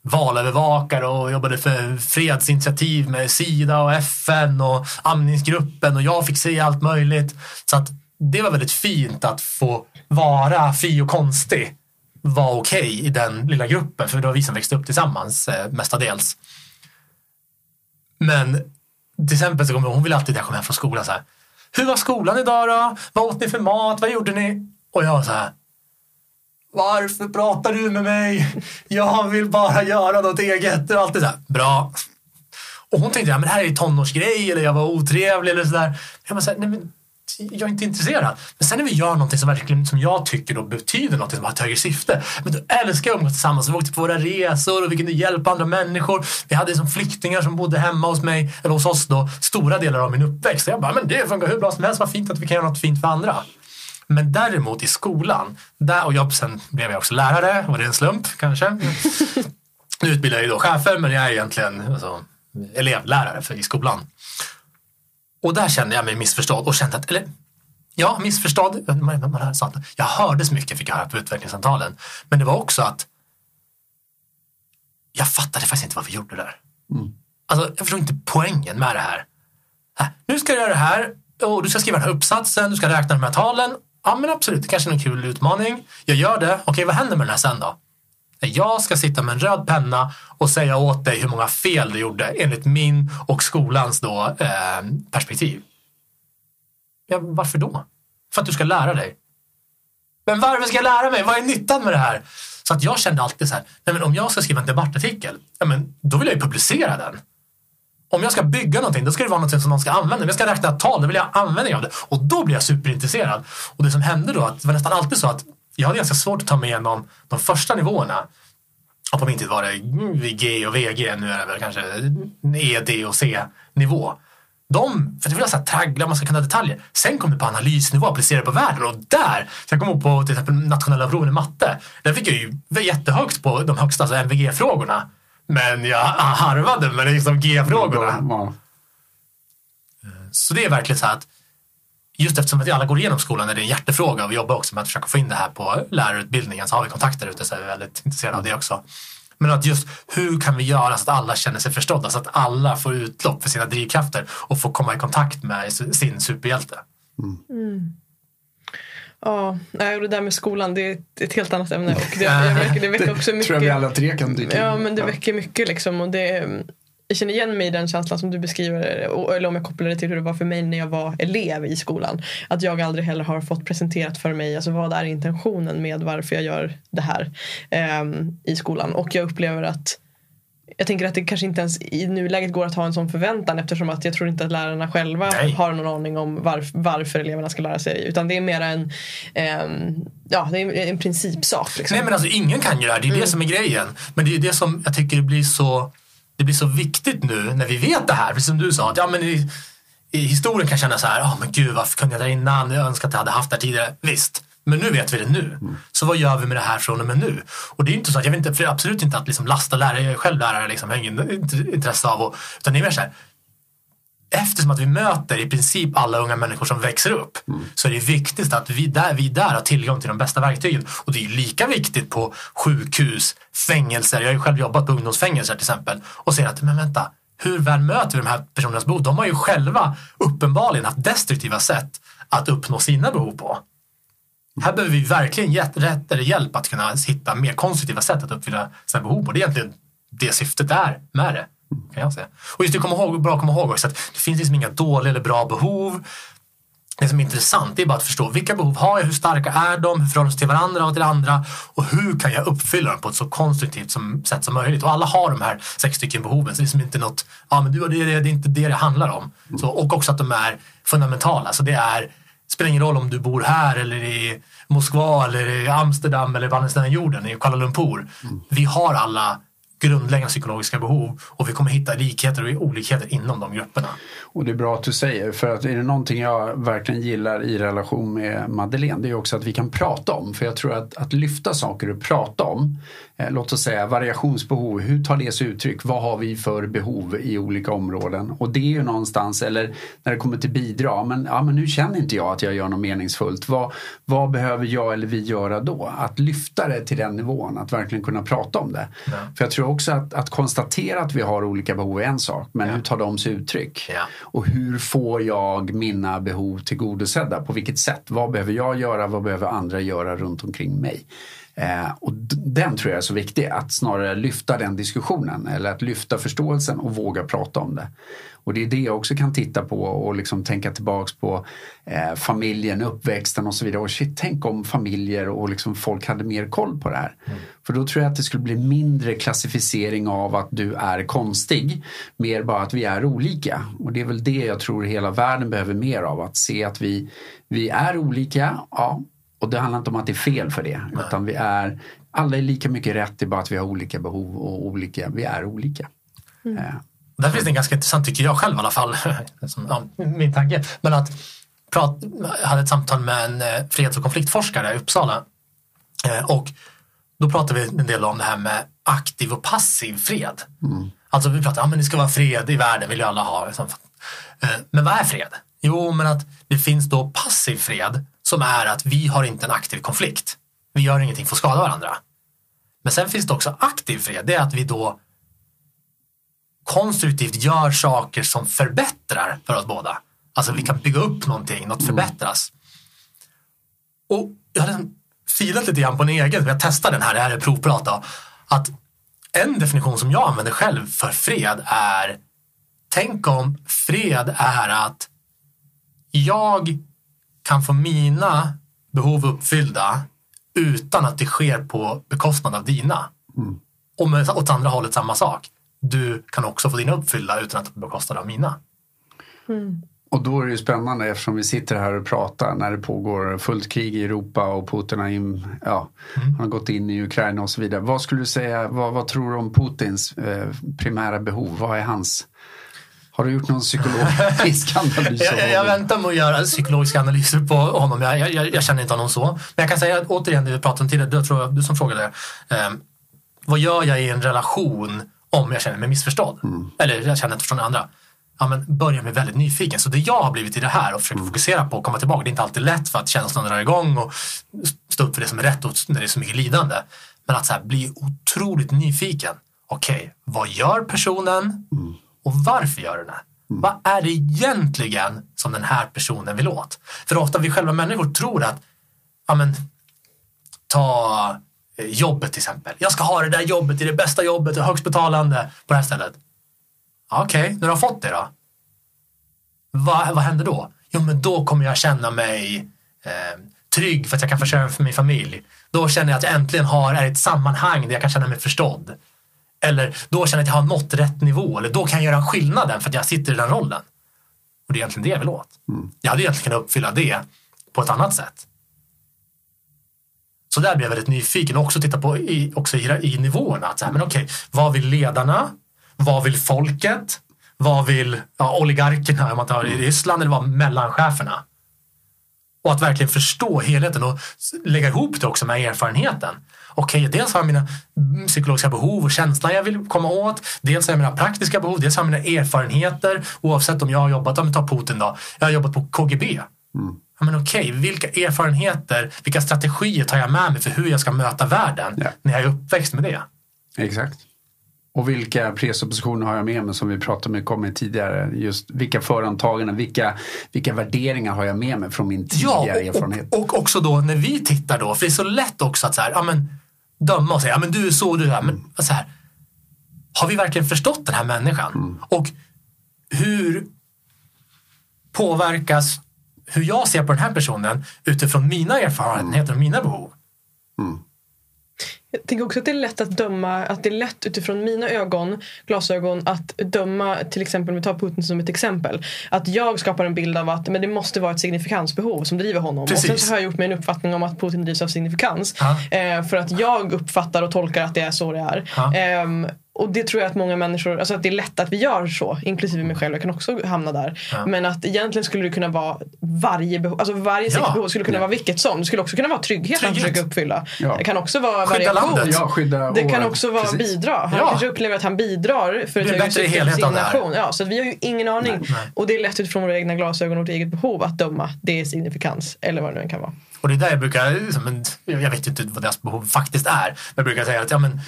Speaker 1: valövervakare och jobbade för fredsinitiativ med Sida och FN och amningsgruppen och jag fick se allt möjligt. Så att det var väldigt fint att få vara fri och konstig var okej okay i den lilla gruppen för det var vi som växte upp tillsammans eh, mestadels. Men till exempel så kommer hon vill alltid när jag kommer hem från skolan så här. Hur var skolan idag då? Vad åt ni för mat? Vad gjorde ni? Och jag var så här. Varför pratar du med mig? Jag vill bara göra något eget. Och alltid så här, bra. Och hon tänkte, ja men det här är tonårsgrej eller jag var otrevlig eller sådär. Jag bara så här, nej men jag är inte intresserad. Men sen när vi gör någonting som verkligen som jag tycker då betyder något som har ett högre syfte. Men då älskar jag att umgås tillsammans. Vi åkte på våra resor och vi kunde hjälpa andra människor. Vi hade liksom flyktingar som bodde hemma hos mig, eller hos oss då, stora delar av min uppväxt. Så jag bara, men det funkar hur bra som helst. Vad fint att vi kan göra något fint för andra. Men däremot i skolan, där, och jag, sen blev jag också lärare, var det en slump kanske? nu utbildar jag ju då chefer, men jag är egentligen alltså, elevlärare för, i skolan. Och där kände jag mig missförstådd och kände att, eller ja, missförstådd. Jag hörde så mycket fick jag höra på utvecklingssamtalen. Men det var också att jag fattade faktiskt inte vad vi gjorde där. Mm. Alltså, jag förstod inte poängen med det här. här. Nu ska jag göra det här och du ska skriva den här uppsatsen, du ska räkna de här talen. Ja men absolut, det kanske är en kul utmaning. Jag gör det. Okej, vad händer med den här sen då? Jag ska sitta med en röd penna och säga åt dig hur många fel du gjorde enligt min och skolans då, eh, perspektiv. Ja, varför då? För att du ska lära dig. Men varför ska jag lära mig? Vad är nyttan med det här? Så att jag kände alltid så här, nej men om jag ska skriva en debattartikel, ja men då vill jag ju publicera den. Om jag ska bygga någonting, då ska det vara något som någon ska använda. Om jag ska räkna ett tal, då vill jag ha användning av det. Och då blir jag superintresserad. Och det som hände då, att det var nästan alltid så att jag hade ganska svårt att ta mig igenom de första nivåerna. Och på min tid var det G och VG, nu är det väl kanske E, D och C-nivå. De, för det var så här traggla, man ska kunna detaljer. Sen kom det på analysnivå, applicera på världen och där, så jag kommer ihåg på till exempel nationella proven i matte, där fick jag ju jättehögt på de högsta alltså MVG-frågorna. Men jag <laughs> harvade med liksom G-frågorna. Så det är verkligen så att just eftersom att vi alla går igenom skolan är det en hjärtefråga och vi jobbar också med att försöka få in det här på lärarutbildningen så har vi kontakter ute så är vi väldigt intresserade av det också. Men att just hur kan vi göra så att alla känner sig förstådda så att alla får utlopp för sina drivkrafter och får komma i kontakt med sin superhjälte. Mm.
Speaker 2: Mm. Ja, det där med skolan det är ett helt annat ämne. Och det, det, <laughs> det väcker också mycket.
Speaker 3: Tror jag vi alla tre kan
Speaker 2: tycka. Ja, men det väcker mycket liksom. Och det, jag känner igen mig i den känslan som du beskriver eller om jag kopplar det till hur det var för mig när jag var elev i skolan. Att jag aldrig heller har fått presenterat för mig alltså vad är intentionen med varför jag gör det här eh, i skolan. Och jag upplever att jag tänker att det kanske inte ens i nuläget går att ha en sån förväntan eftersom att jag tror inte att lärarna själva
Speaker 1: Nej.
Speaker 2: har någon aning om varf, varför eleverna ska lära sig. Utan det är mer en, ehm, ja, det är en principsak. Liksom.
Speaker 1: Nej men alltså ingen kan ju det här, det är det som är grejen. Men det är det som jag tycker blir så, det blir så viktigt nu när vi vet det här. Precis som du sa, att ja, men i, i historien kan jag känna så här, oh, men gud varför kunde jag det innan? Jag önskar att jag hade haft det här tidigare. Visst, men nu vet vi det nu. Så vad gör vi med det här från och med nu? Och det är inte så att jag vill inte, för absolut inte att liksom lasta lärare, jag är själv lärare, liksom, jag har ingen int- intresse av att, utan det är mer så här, eftersom att vi möter i princip alla unga människor som växer upp så är det viktigt att vi där, vi där har tillgång till de bästa verktygen. Och det är lika viktigt på sjukhus, fängelser. Jag har ju själv jobbat på ungdomsfängelser till exempel och ser att, men vänta, hur väl möter vi de här personernas behov? De har ju själva uppenbarligen haft destruktiva sätt att uppnå sina behov på. Här behöver vi verkligen rätt eller hjälp att kunna hitta mer konstruktiva sätt att uppfylla sina behov. Och det är egentligen det syftet är med det. Kan jag säga. Och just det, kom ihåg, bra att komma ihåg också att det finns liksom inga dåliga eller bra behov. Det som är intressant är bara att förstå vilka behov har jag, hur starka är de, hur förhåller de sig till varandra och till andra och hur kan jag uppfylla dem på ett så konstruktivt som, sätt som möjligt. Och alla har de här sex stycken behoven, så det är liksom inte något, ja men du det, det, det är inte det det handlar om. Så, och också att de är fundamentala, så det är spelar ingen roll om du bor här eller i Moskva eller i Amsterdam eller på andra sidan jorden, i Kuala Lumpur. Vi har alla grundläggande psykologiska behov och vi kommer hitta likheter och olikheter inom de grupperna.
Speaker 3: Och det är bra att du säger, för att är det någonting jag verkligen gillar i relation med Madeleine, det är också att vi kan prata om. För jag tror att, att lyfta saker och prata om, låt oss säga variationsbehov, hur tar det sig uttryck? Vad har vi för behov i olika områden? Och det är ju någonstans, eller när det kommer till bidrag, men, ja, men nu känner inte jag att jag gör något meningsfullt. Vad, vad behöver jag eller vi göra då? Att lyfta det till den nivån, att verkligen kunna prata om det.
Speaker 1: Ja.
Speaker 3: För jag tror också att, att konstatera att vi har olika behov är en sak, men hur tar de sig uttryck?
Speaker 1: Ja.
Speaker 3: Och hur får jag mina behov tillgodosedda? På vilket sätt? Vad behöver jag göra? Vad behöver andra göra runt omkring mig? Eh, och den tror jag är så viktig, att snarare lyfta den diskussionen eller att lyfta förståelsen och våga prata om det. Och det är det jag också kan titta på och liksom tänka tillbaks på eh, familjen, uppväxten och så vidare. Och shit, tänk om familjer och liksom folk hade mer koll på det här. För då tror jag att det skulle bli mindre klassificering av att du är konstig. Mer bara att vi är olika. Och det är väl det jag tror hela världen behöver mer av. Att se att vi, vi är olika, ja. Och det handlar inte om att det är fel för det. Utan vi är, alla är lika mycket rätt, det är bara att vi har olika behov och olika, vi är olika. Eh,
Speaker 1: Där finns det en ganska intressant, tycker jag själv i alla fall, <laughs> som, ja, min tanke. Men att prat, jag hade ett samtal med en eh, freds och konfliktforskare i Uppsala. Eh, och då pratade vi en del om det här med aktiv och passiv fred. Alltså vi pratade, ja men det ska vara fred i världen, vill ju alla ha. liksom. Eh, Men vad är fred? Jo, men att det finns då passiv fred som är att vi har inte en aktiv konflikt. Vi gör ingenting för att skada varandra. Men sen finns det också aktiv fred, det är att vi då konstruktivt gör saker som förbättrar för oss båda. Alltså vi kan bygga upp någonting, något förbättras. Och jag hade liksom filat lite grann på en egen, jag testade den här, det här är provprat då, att en definition som jag använder själv för fred är Tänk om fred är att jag kan få mina behov uppfyllda utan att det sker på bekostnad av dina. Och med, åt andra hållet samma sak. Du kan också få dina uppfyllda utan att det bekostnad av mina.
Speaker 3: Och då är det ju spännande eftersom vi sitter här och pratar när det pågår fullt krig i Europa och Putin har, in, ja, han har gått in i Ukraina och så vidare. Vad skulle du säga, vad, vad tror du om Putins eh, primära behov? Vad är hans? Har du gjort någon psykologisk analys? <laughs>
Speaker 1: Jag, jag, väntar med att göra psykologiska analyser på honom. Jag, jag, jag, känner inte honom så. Men jag kan säga att, återigen det vi pratade om tidigare, tror jag, du som frågade. Eh, vad gör jag i en relation om jag känner mig missförstådd? Eller jag känner inte förstånd andra. Ja, men börja med väldigt nyfiken. Så det jag har blivit i det här och försöker fokusera på och komma tillbaka. Det är inte alltid lätt för att känslan drar igång och stå upp för det som är rätt och när det är så mycket lidande. Men att så bli otroligt nyfiken. Okej, vad gör personen och varför gör den det? Vad är det egentligen som den här personen vill åt? För ofta vi själva människor tror att ja, men, ta eh, jobbet till exempel. Jag ska ha det där jobbet, det är det bästa jobbet, det högst betalande på det här stället. Okej, när du har fått det då? Vad, vad händer då? Jo, men då kommer jag känna mig eh, trygg för att jag kan försörja för min familj. Då känner jag att jag äntligen har är ett sammanhang där jag kan känna mig förstådd. Eller då känner jag att jag har nått rätt nivå. Eller då kan jag göra en skillnaden för att jag sitter i den rollen. Och det är egentligen det jag vill åt. Jag hade egentligen kunnat uppfylla det på ett annat sätt. Så där blev jag väldigt nyfiken och också titta på i, också i, i nivåerna. Att så här, men okej, vad vill ledarna? Vad vill folket? Vad vill ja, oligarkerna om man tar i Ryssland eller vad mellancheferna? Och att verkligen förstå helheten och lägga ihop det också med erfarenheten. Okej, dels har jag mina mm, psykologiska behov och känslor jag vill komma åt. Dels har jag mina praktiska behov, dels har jag mina erfarenheter. Oavsett om jag har jobbat, om vi tar Putin då, jag har jobbat på KGB. Ja, men okej, vilka erfarenheter, vilka strategier tar jag med mig för hur jag ska möta världen
Speaker 3: Ja.
Speaker 1: när jag är uppväxt med det?
Speaker 3: Exakt. Och vilka presuppositioner har jag med mig som vi pratade mycket om tidigare. Just vilka förantaganden, vilka, vilka värderingar har jag med mig från min tidigare erfarenhet.
Speaker 1: och, och också då när vi tittar då, för det är så lätt också att så här, ja, men, döma och säga, ja, men du är så, du är så här. Men så här, har vi verkligen förstått den här människan? Och hur påverkas hur jag ser på den här personen utifrån mina erfarenheter och mina behov?
Speaker 2: Jag tänker också att det är lätt att döma, att det är lätt utifrån mina ögon, glasögon att döma till exempel, om vi tar Putin som ett exempel. Att jag skapar en bild av att men det måste vara ett signifikansbehov som driver honom. Och sen
Speaker 1: Precis.
Speaker 2: så har jag gjort mig en uppfattning om att Putin drivs av signifikans. Eh, för att jag uppfattar och tolkar att det är så det är.
Speaker 1: Ja.
Speaker 2: Och det tror jag att många människor, alltså att det är lätt att vi gör så, inklusive mig själv, jag kan också hamna där.
Speaker 1: Ja.
Speaker 2: Men att egentligen skulle det kunna vara varje behov, alltså varje
Speaker 1: Ja.
Speaker 2: sexbehov skulle kunna vara vilket som. Det skulle också kunna vara trygghet, han
Speaker 1: Trygghet.
Speaker 2: försöker uppfylla.
Speaker 3: Ja.
Speaker 2: Det kan också vara
Speaker 1: Skydda
Speaker 2: variation.
Speaker 1: landet.
Speaker 3: Ja, skydda
Speaker 2: Det kan också vara
Speaker 3: precis.
Speaker 2: bidra. Han
Speaker 1: Ja.
Speaker 2: kanske upplever att han bidrar för
Speaker 1: Det bättre helhet
Speaker 2: för
Speaker 1: av
Speaker 2: sin
Speaker 1: det
Speaker 2: nation. Ja, så att vi har ju ingen aning.
Speaker 1: Nej.
Speaker 2: Och det är lätt utifrån våra egna glasögon och vårt eget behov att döma det är signifikans eller vad det nu än kan vara.
Speaker 1: Och det är där jag brukar, liksom, jag vet inte vad deras behov faktiskt är, men jag brukar säga att ja, men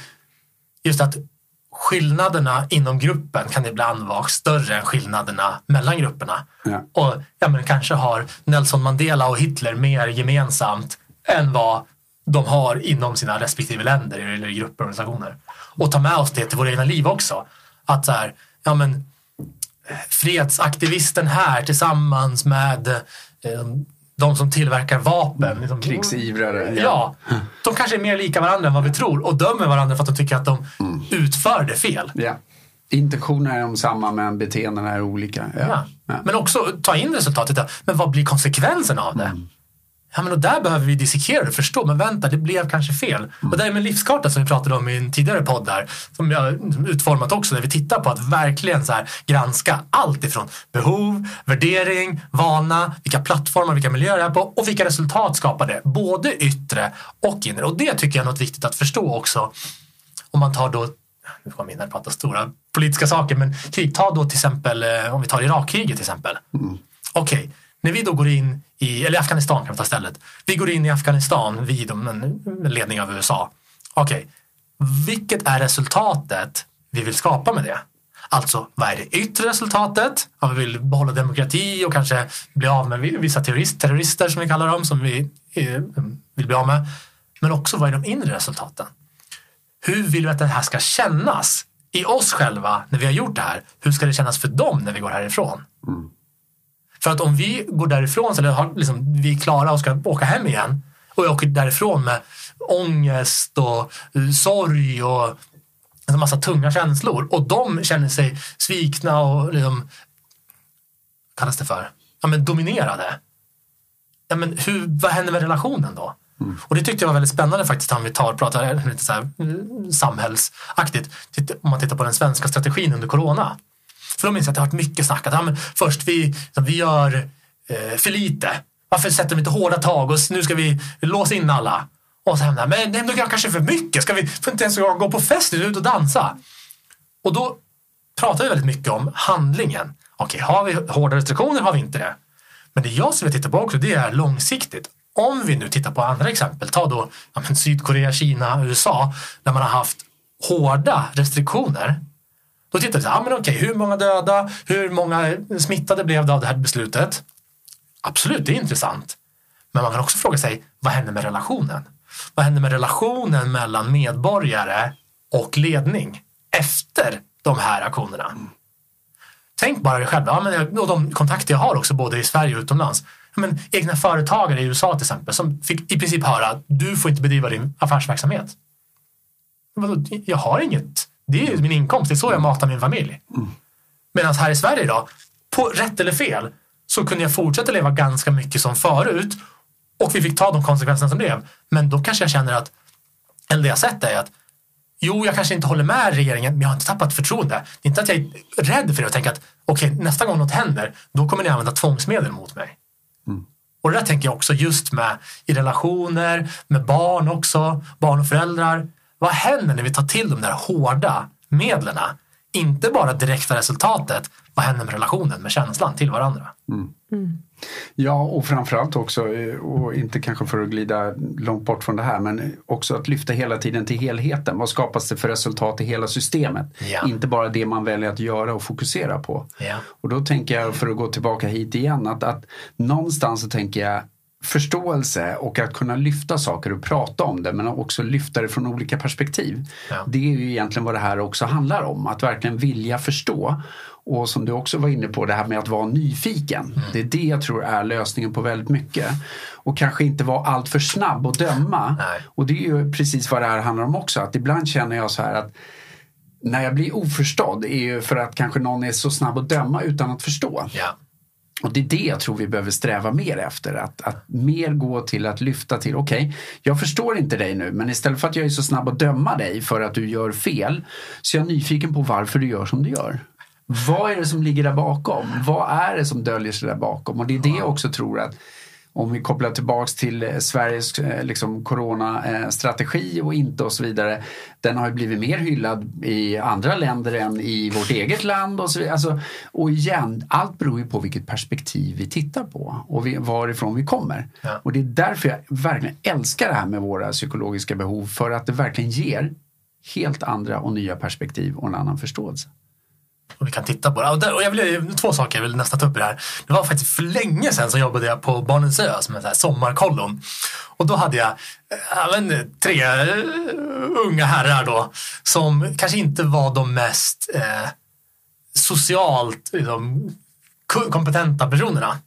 Speaker 1: just att skillnaderna inom gruppen kan ibland vara större än skillnaderna mellan grupperna.
Speaker 3: Ja.
Speaker 1: Och ja, men kanske har Nelson Mandela och Hitler mer gemensamt än vad de har inom sina respektive länder eller grupper och organisationer. Och ta med oss det till våra egna liv också. Att så här, ja men fredsaktivisten här tillsammans med eh, de som tillverkar vapen. Liksom,
Speaker 3: Krigsivrare.
Speaker 1: Ja, de kanske är mer lika varandra än vad vi tror och dömer varandra för att de tycker att de
Speaker 3: Mm.
Speaker 1: utför det fel.
Speaker 3: Ja. Intentionerna är de samma men beteendena är olika. Ja.
Speaker 1: Ja.
Speaker 3: Ja.
Speaker 1: Men också ta in resultatet. Men vad blir konsekvensen av det?
Speaker 3: Mm.
Speaker 1: Ja, men och där behöver vi dissekera det och förstå. Men vänta, det blev kanske fel.
Speaker 3: Mm.
Speaker 1: Och det är med livskarta som vi pratade om i en tidigare podd där. Som jag utformat också. Där vi tittar på att verkligen så här, granska allt ifrån behov, värdering, vana, vilka plattformar, vilka miljöer jag är på och vilka resultat skapar det. Både yttre och inre. Och det tycker jag är något viktigt att förstå också. Om man tar då nu kommer in här och pratar stora politiska saker, men krig, ta då till exempel, eh, om vi tar Irakkriget till exempel. Okej, när vi då går in i, eller Afghanistan kan vi ta stället. Vi går in i Afghanistan vid ledning av USA. Okej, vilket är resultatet vi vill skapa med det? Alltså, vad är det yttre resultatet? Ja, vi vill behålla demokrati och kanske bli av med vissa terrorist, terrorister som vi kallar dem, som vi eh, vill bli av med. Men också, vad är de inre resultaten? Hur vill vi att det här ska kännas i oss själva när vi har gjort det här? Hur ska det kännas för dem när vi går härifrån? Mm. För att om vi går därifrån, eller har, liksom, vi är klara och ska åka hem igen och jag åker därifrån med ångest och sorg och en massa tunga känslor och de känner sig svikna och liksom, kallas det för? Ja, men dominerade. Ja, men hur, vad händer med relationen då? Och det tyckte jag var väldigt spännande faktiskt om vi tar, pratar lite så här, mm, samhällsaktigt. Om man tittar på den svenska strategin under corona. För då minns jag att det har varit mycket snack att ja, men först vi, liksom, vi gör eh, för lite. Varför sätter vi inte hårda tag och nu ska vi låsa in alla? Och sen, men nej, men då gör kanske för mycket. Ska vi får inte ens gå på fest, nu, ut och dansa. Och då pratar vi väldigt mycket om handlingen. Okej, har vi hårda restriktioner har vi inte det. Men det jag skulle titta på också det är långsiktigt. Om vi nu tittar på andra exempel, ta då ja, men Sydkorea, Kina, USA, där man har haft hårda restriktioner. Då tittade vi ja, ah, men okej, hur många döda, hur många smittade blev det av det här beslutet? Absolut, det är intressant. Men man kan också fråga sig, vad händer med relationen? Vad händer med relationen mellan medborgare och ledning efter de här aktionerna? Tänk bara dig själv, ja, men, och de kontakter jag har också både i Sverige och utomlands. Ja, men, egna företagare i USA till exempel som fick i princip höra att du får inte bedriva din affärsverksamhet. Jag har inget det är min inkomst, det är så jag matar min familj. Medan här i Sverige idag, på rätt eller fel, så kunde jag fortsätta leva ganska mycket som förut och vi fick ta de konsekvenserna som blev. Men då kanske jag känner att, eller det jag sett är att Jo, jag kanske inte håller med regeringen, men jag har inte tappat förtroende. Det är inte att jag är rädd för det och tänker att okej, okay, nästa gång något händer, då kommer ni använda tvångsmedel mot mig. Mm. Och det där tänker jag också just med i relationer, med barn också, barn och föräldrar. Vad händer när vi tar till de där hårda medlen? Inte bara direkta resultatet, vad händer med relationen, med känslan till varandra? Mm.
Speaker 3: Mm. Ja, och framförallt också, eh, och inte kanske för att glida långt bort från det här, men också att lyfta hela tiden till helheten. Vad skapas det för resultat i hela systemet? Ja. Inte bara det man väljer att göra och fokusera på. Ja. Och då tänker jag, för att gå tillbaka hit igen, att, att någonstans så tänker jag förståelse och att kunna lyfta saker och prata om det men också lyfta det från olika perspektiv. Ja. Det är ju egentligen vad det här också handlar om, att verkligen vilja förstå. Och som du också var inne på, det här med att vara nyfiken. Mm. Det är det jag tror är lösningen på väldigt mycket. Och kanske inte vara allt för snabb och döma. Nej. Och det är ju precis vad det här handlar om också, att ibland känner jag så här att när jag blir oförstådd är ju för att kanske någon är så snabb att döma utan att förstå. Ja. Och det är det jag tror vi behöver sträva mer efter. Att, att mer gå till att lyfta till, okej, okay, jag förstår inte dig nu men istället för att jag är så snabb att döma dig för att du gör fel så är jag nyfiken på varför du gör som du gör. Vad är det som ligger där bakom? Vad är det som döljer sig där bakom? Och det är det jag också tror att om vi kopplar tillbaks till eh, Sveriges eh, liksom, coronastrategi och inte och så vidare. Den har ju blivit mer hyllad i andra länder än i vårt eget land och så vidare. Alltså, och igen, allt beror ju på vilket perspektiv vi tittar på och vi, varifrån vi kommer. Ja. Och det är därför jag verkligen älskar det här med våra psykologiska behov för att det verkligen ger helt andra och nya perspektiv och en annan förståelse.
Speaker 1: Och vi kan titta på det. Och, där, och jag vill, två saker jag vill nästan ta upp i det här. Det var faktiskt för länge sedan som jobbade jag på Barnens ö som en sommarkollon. Och då hade jag eh, även tre eh, unga herrar då som kanske inte var de mest eh, socialt liksom, kompetenta personerna.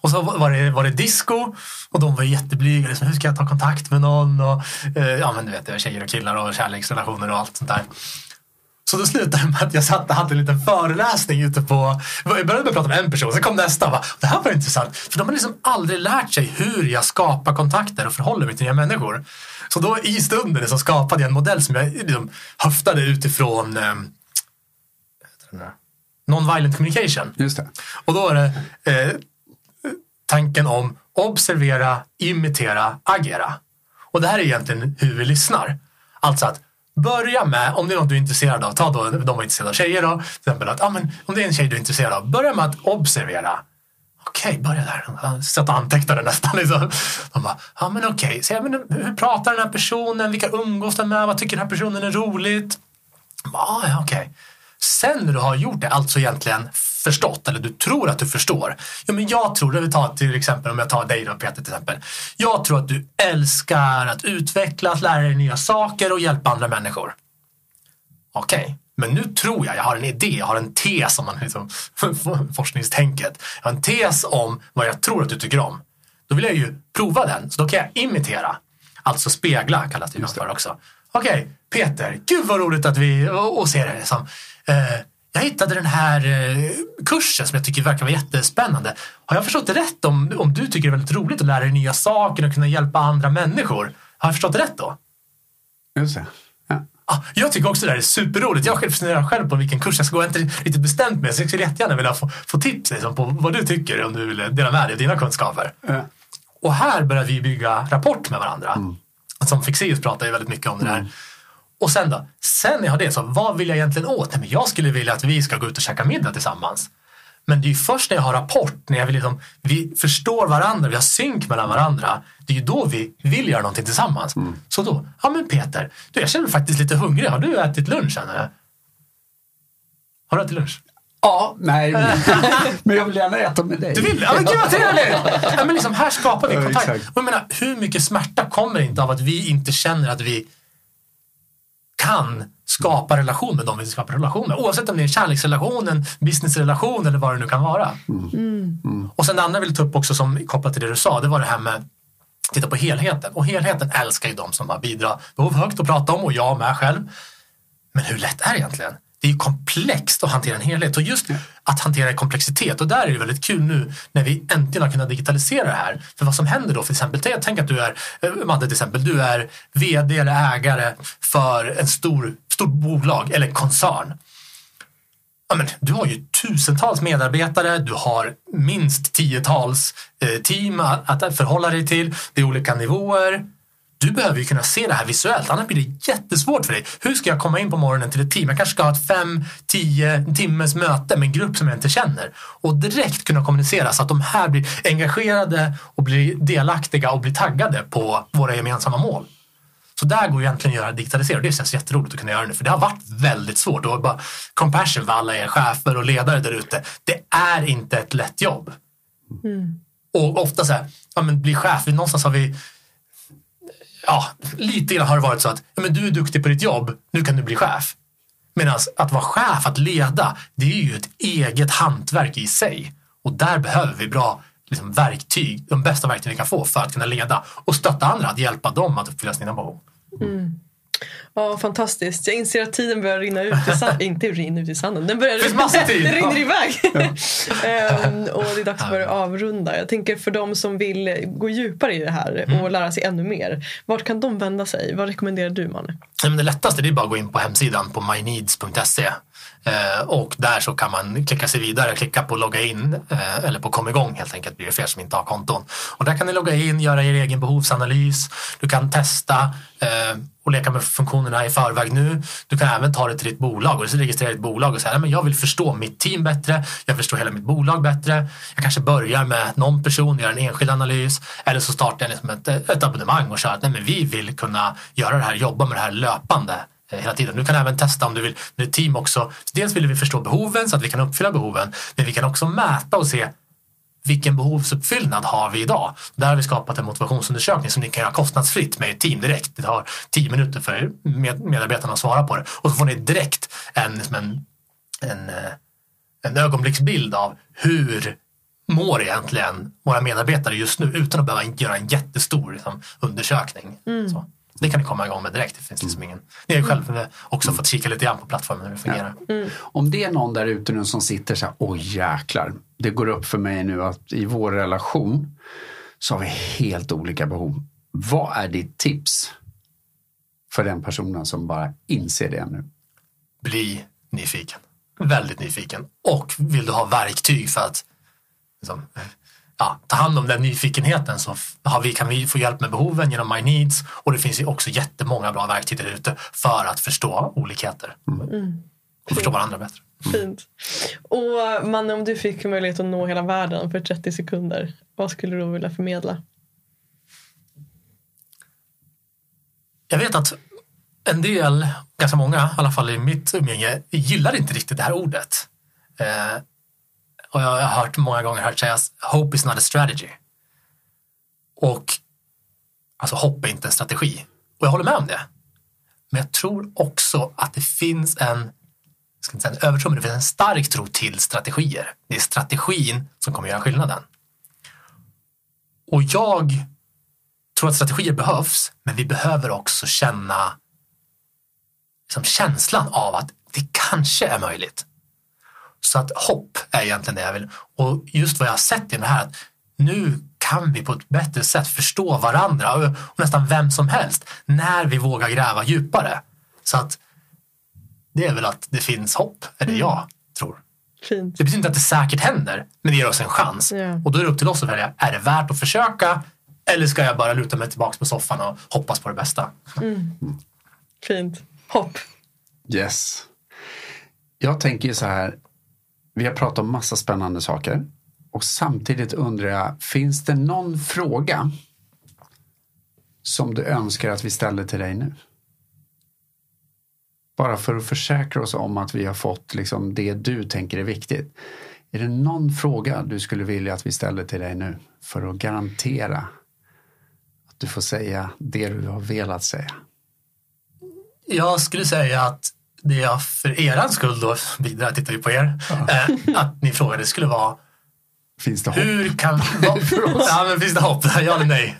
Speaker 1: Och så var det, var det disco och de var jätteblyga. Liksom, hur ska jag ta kontakt med någon? Och, eh, ja, men du vet, tjejer och killar och kärleksrelationer och allt sånt där. Så då slutade det med att jag satt och hade en liten föreläsning ute på... Jag började med att prata med en person, sen kom nästa. Bara, det här var intressant. För de har liksom aldrig lärt sig hur jag skapar kontakter och förhåller mig till nya människor. Så då i stunden så skapade jag en modell som jag liksom höftade utifrån eh, non-violent communication.
Speaker 3: Just det.
Speaker 1: Och då är det eh, tanken om observera, imitera, agera. Och det här är egentligen hur vi lyssnar. Alltså att Börja med, om det är något du är intresserad av, ta då, de var intresserade av tjejer då, till exempel att, ah, men, om det är en tjej du är intresserad av, börja med att observera. Okej, okay, börja där. Satt och antecknade nästan. Liksom. De bara, ja men okej, okay. men, hur pratar den här personen? Vilka umgås den med? Vad tycker den här personen är roligt? Ja, ja okej. Okay. Sen när du har gjort det, alltså egentligen förstått eller du tror att du förstår. Ja, men jag tror, vi tar till exempel om jag tar dig då Peter till exempel. Jag tror att du älskar att utveckla, att lära dig nya saker och hjälpa andra människor. Okej, okay. men nu tror jag, jag har en idé, jag har en tes om man liksom, <laughs> forskningstänket. Jag har en tes om vad jag tror att du tycker om. Då vill jag ju prova den, så då kan jag imitera. Alltså spegla kallas det för också. Okej, okay, Peter, gud vad roligt att vi, och, och ser det liksom. Eh, jag hittade den här eh, kursen som jag tycker verkar vara jättespännande. Har jag förstått det rätt om, om du tycker det är väldigt roligt att lära dig nya saker och kunna hjälpa andra människor? Har jag förstått det rätt då?
Speaker 3: Just det. Ja.
Speaker 1: Ah, jag tycker också det här är superroligt. Jag funderar själv på vilken kurs jag ska gå. Jag är inte riktigt bestämt mig så jag skulle jättegärna vilja få, få tips liksom, på vad du tycker om du vill dela med dig av dina kunskaper. Ja. Och här börjar vi bygga rapport med varandra. Mm. Som Fixeus pratar ju väldigt mycket om det där. Mm och sen då? Sen när jag har det, så vad vill jag egentligen åt? Nej, men jag skulle vilja att vi ska gå ut och käka middag tillsammans. Men det är ju först när jag har rapport, när jag vill liksom, vi förstår varandra, vi har synk mellan varandra. Det är ju då vi vill göra någonting tillsammans. Mm. Så då, ja men Peter, du, jag känner mig faktiskt lite hungrig. Har du ätit lunch än? Har du ätit lunch?
Speaker 3: Ja, nej. <laughs> men jag vill gärna äta med dig.
Speaker 1: Du vill? Ja, men gud vad trevligt! <laughs> Ja, men liksom, här skapar vi kontakt. Och jag menar, hur mycket smärta kommer inte av att vi inte känner att vi kan skapa relation med dem vi skapar relation med. Oavsett om det är en kärleksrelation, en businessrelation eller vad det nu kan vara. Mm. Mm. Och sen det andra jag vill ta upp också som kopplat till det du sa, det var det här med att titta på helheten. Och helheten älskar ju de som har bidrar behov högt att prata om och jag med själv. Men hur lätt är det egentligen? Det är ju komplext att hantera en helhet och just att hantera komplexitet. Och där är det väldigt kul nu när vi äntligen har kunnat digitalisera det här. För vad som händer då, för exempel, tänk att du är, eh, Madde till exempel, du är vd eller ägare för en stor, stort bolag eller koncern. Ja, men, du har ju tusentals medarbetare, du har minst tiotals eh, team att, att förhålla dig till, det är olika nivåer. Du behöver ju kunna se det här visuellt, annars blir det jättesvårt för dig. Hur ska jag komma in på morgonen till ett team? Jag kanske ska ha ett fem, tio timmes möte med en grupp som jag inte känner. Och direkt kunna kommunicera så att de här blir engagerade och blir delaktiga och blir taggade på våra gemensamma mål. Så där går egentligen att göra digitalisera och det känns jätteroligt att kunna göra det nu. För det har varit väldigt svårt. Och bara compassion för alla er chefer och ledare där ute. Det är inte ett lätt jobb. Mm. Och ofta så här, ja, men bli chef, någonstans har vi ja, lite grann har det varit så att men du är duktig på ditt jobb, nu kan du bli chef. Medan att vara chef, att leda, det är ju ett eget hantverk i sig. Och där behöver vi bra liksom, verktyg, de bästa verktyg vi kan få för att kunna leda och stötta andra, att hjälpa dem att uppfylla sina behov. Mm.
Speaker 2: Ja, fantastiskt. Jag inser att tiden börjar rinna ut i sanden. <laughs> Inte rinna ut i sanden, den börjar <laughs> den rinner iväg. um, <laughs> och det är dags att börja avrunda. Jag tänker för de som vill gå djupare i det här och mm. lära sig ännu mer. Vart kan de vända sig? Vad rekommenderar du, Manne?
Speaker 1: Det lättaste är bara att gå in på hemsidan på myneeds.se Eh, och där så kan man klicka sig vidare, klicka på logga in eh, eller på kom igång helt enkelt blir det för er som inte har konton. Och där kan ni logga in, göra er egen behovsanalys. Du kan testa eh, och leka med funktionerna i förväg nu. Du kan även ta det till ditt bolag och registrera ditt bolag och säga men jag vill förstå mitt team bättre. Jag förstår hela mitt bolag bättre. Jag kanske börjar med någon person, gör en enskild analys eller så startar jag liksom ett, ett abonnemang och kör att nej, men vi vill kunna göra det här, jobba med det här löpande hela tiden. Du kan även testa om du vill med ett team också. Dels vill vi förstå behoven så att vi kan uppfylla behoven, men vi kan också mäta och se vilken behovsuppfyllnad har vi idag? Där har vi skapat en motivationsundersökning som ni kan göra kostnadsfritt med ett team direkt. Det tar tio minuter för medarbetarna att svara på det och så får ni direkt en, en, en, eh, en ögonblicksbild av hur mår egentligen våra medarbetare just nu utan att behöva göra en jättestor liksom, undersökning. Mm. Det kan ni komma igång med direkt. Det finns liksom ingen... Ni har ju själv också fått kika lite grann på plattformen hur det fungerar. Ja. Mm.
Speaker 3: Om det är någon där ute nu som sitter så här, oj jäklar, det går upp för mig nu att i vår relation så har vi helt olika behov. Vad är ditt tips för den personen som bara inser det nu?
Speaker 1: Bli nyfiken. Väldigt nyfiken. Och vill du ha verktyg för att liksom, ja, ta hand om den nyfikenheten så har vi, kan vi få hjälp med behoven genom My Needs och det finns ju också jättemånga bra verktyg där ute för att förstå olikheter mm. och förstå varandra bättre.
Speaker 2: Fint. Och Manne, om du fick möjlighet att nå hela världen för 30 sekunder, vad skulle du då vilja förmedla?
Speaker 1: Jag vet att en del, ganska många, i alla fall i mitt umgänge, gillar inte riktigt det här ordet. Eh, och jag har hört många gånger hört sägas hope is not a strategy. Och alltså hopp är inte en strategi. Och jag håller med om det. Men jag tror också att det finns en, ska inte säga en övertro, men det finns en stark tro till strategier. Det är strategin som kommer göra skillnaden. Och jag tror att strategier behövs, men vi behöver också känna liksom känslan av att det kanske är möjligt. Så att hopp är egentligen det jag vill. Och just vad jag har sett i det här, att nu kan vi på ett bättre sätt förstå varandra och, nästan vem som helst när vi vågar gräva djupare. Så att det är väl att det finns hopp, är det mm. jag tror.
Speaker 2: Fint.
Speaker 1: Det betyder inte att det säkert händer, men det ger oss en chans. Ja. Och då är det upp till oss att välja, är det värt att försöka eller ska jag bara luta mig tillbaka på soffan och hoppas på det bästa? Mm.
Speaker 2: Fint. Hopp.
Speaker 3: Yes. Jag tänker så här, vi har pratat om massa spännande saker. Och samtidigt undrar jag, finns det någon fråga som du önskar att vi ställer till dig nu? Bara för att försäkra oss om att vi har fått liksom det du tänker är viktigt. Är det någon fråga du skulle vilja att vi ställer till dig nu för att garantera att du får säga det du har velat säga?
Speaker 1: Jag skulle säga att det jag för er skull då, vidare tittar vi på er, eh, att ni frågade skulle vara
Speaker 3: Finns det hopp?
Speaker 1: Hur kan, <laughs> vad, ja, men finns det hopp? Ja eller nej?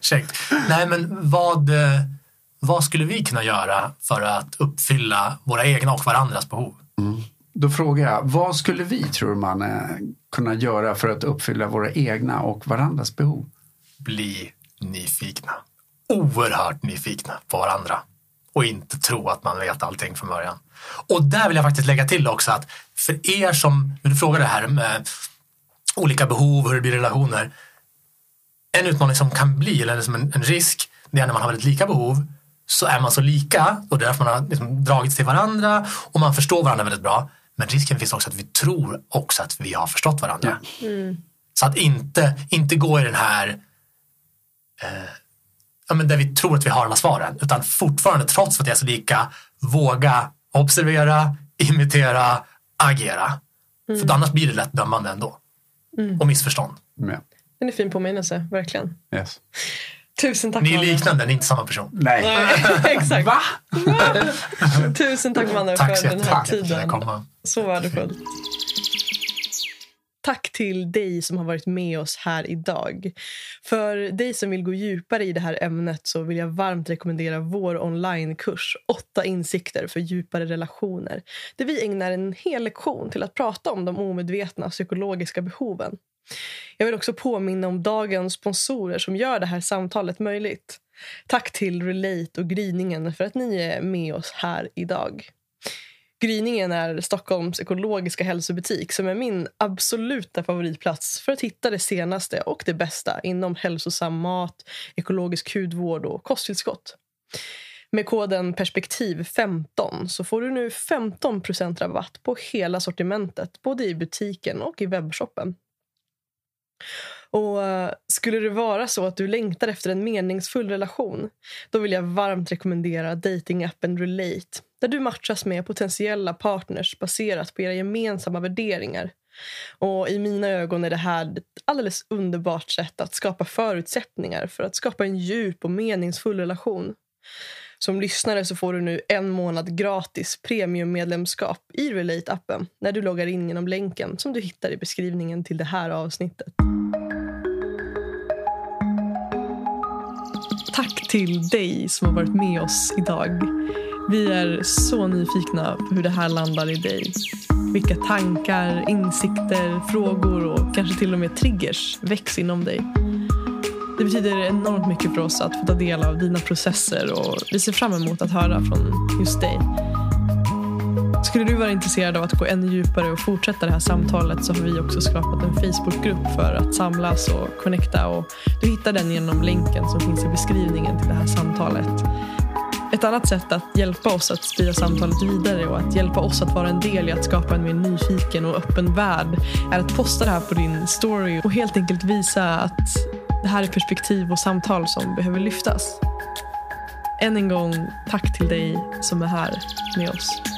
Speaker 1: Check. Nej men vad, eh, vad skulle vi kunna göra för att uppfylla våra egna och varandras behov?
Speaker 3: Då frågar jag, vad skulle vi, tror man, eh, kunna göra för att uppfylla våra egna och varandras behov?
Speaker 1: Bli nyfikna. Oerhört nyfikna på varandra. Och inte tro att man vet allting från början. Och där vill jag faktiskt lägga till också att för er som, du frågar det här med olika behov, hur det blir relationer. En utmaning som kan bli, eller som en, en risk, det är när man har väldigt lika behov så är man så lika och det är därför man har liksom dragits till varandra och man förstår varandra väldigt bra. Men risken finns också att vi tror också att vi har förstått varandra. Så att inte, inte gå i den här eh, ja, men där vi tror att vi har alla svaren. Utan fortfarande, trots att det är så lika, våga observera, imitera, agera. För annars blir det lätt dömande ändå. Och missförstånd.
Speaker 3: Ja.
Speaker 2: Det är en fin påminnelse, verkligen.
Speaker 3: Yes.
Speaker 2: Tusen tack,
Speaker 1: Ni är liknande, ni är inte samma person.
Speaker 3: Nej.
Speaker 2: Nej, <laughs> exakt.
Speaker 3: Va?
Speaker 2: Tusen tack, Manne,
Speaker 1: Tack så
Speaker 2: för den här tiden. Så värdefullt. Tack till dig som har varit med oss här idag. För dig som vill gå djupare i det här ämnet så vill jag varmt rekommendera vår onlinekurs Åtta insikter för djupare relationer. Där vi ägnar en hel lektion till att prata om de omedvetna psykologiska behoven. Jag vill också påminna om dagens sponsorer som gör det här samtalet möjligt. Tack till Relate och Gryningen för att ni är med oss här idag. Gryningen är Stockholms ekologiska hälsobutik som är min absoluta favoritplats för att hitta det senaste och det bästa inom hälsosam mat, ekologisk hudvård och kosttillskott. Med koden perspektiv15 så får du nu 15% rabatt på hela sortimentet både i butiken och i webbshoppen. Och eh, Skulle det vara så att du längtar efter en meningsfull relation då vill jag varmt rekommendera datingappen Relate där du matchas med potentiella partners baserat på era gemensamma värderingar. Och I mina ögon är det här ett alldeles underbart sätt att skapa förutsättningar för att skapa en djup och meningsfull relation. Som lyssnare så får du nu en månad gratis premiummedlemskap i Relate-appen när du loggar in genom länken som du hittar i beskrivningen till det här avsnittet. Tack till dig som har varit med oss idag. Vi är så nyfikna på hur det här landar i dig. Vilka tankar, insikter, frågor och kanske till och med triggers väcks inom dig. Det betyder enormt mycket för oss att få ta del av dina processer och vi ser fram emot att höra från just dig. Skulle du vara intresserad av att gå ännu djupare och fortsätta det här samtalet så har vi också skapat en Facebookgrupp för att samlas och connecta. Och du hittar den genom länken som finns i beskrivningen till det här samtalet. Ett annat sätt att hjälpa oss att sprida samtalet vidare och att hjälpa oss att vara en del i att skapa en mer nyfiken och öppen värld är att posta det här på din story och helt enkelt visa att det här är perspektiv och samtal som behöver lyftas. Än en gång, tack till dig som är här med oss.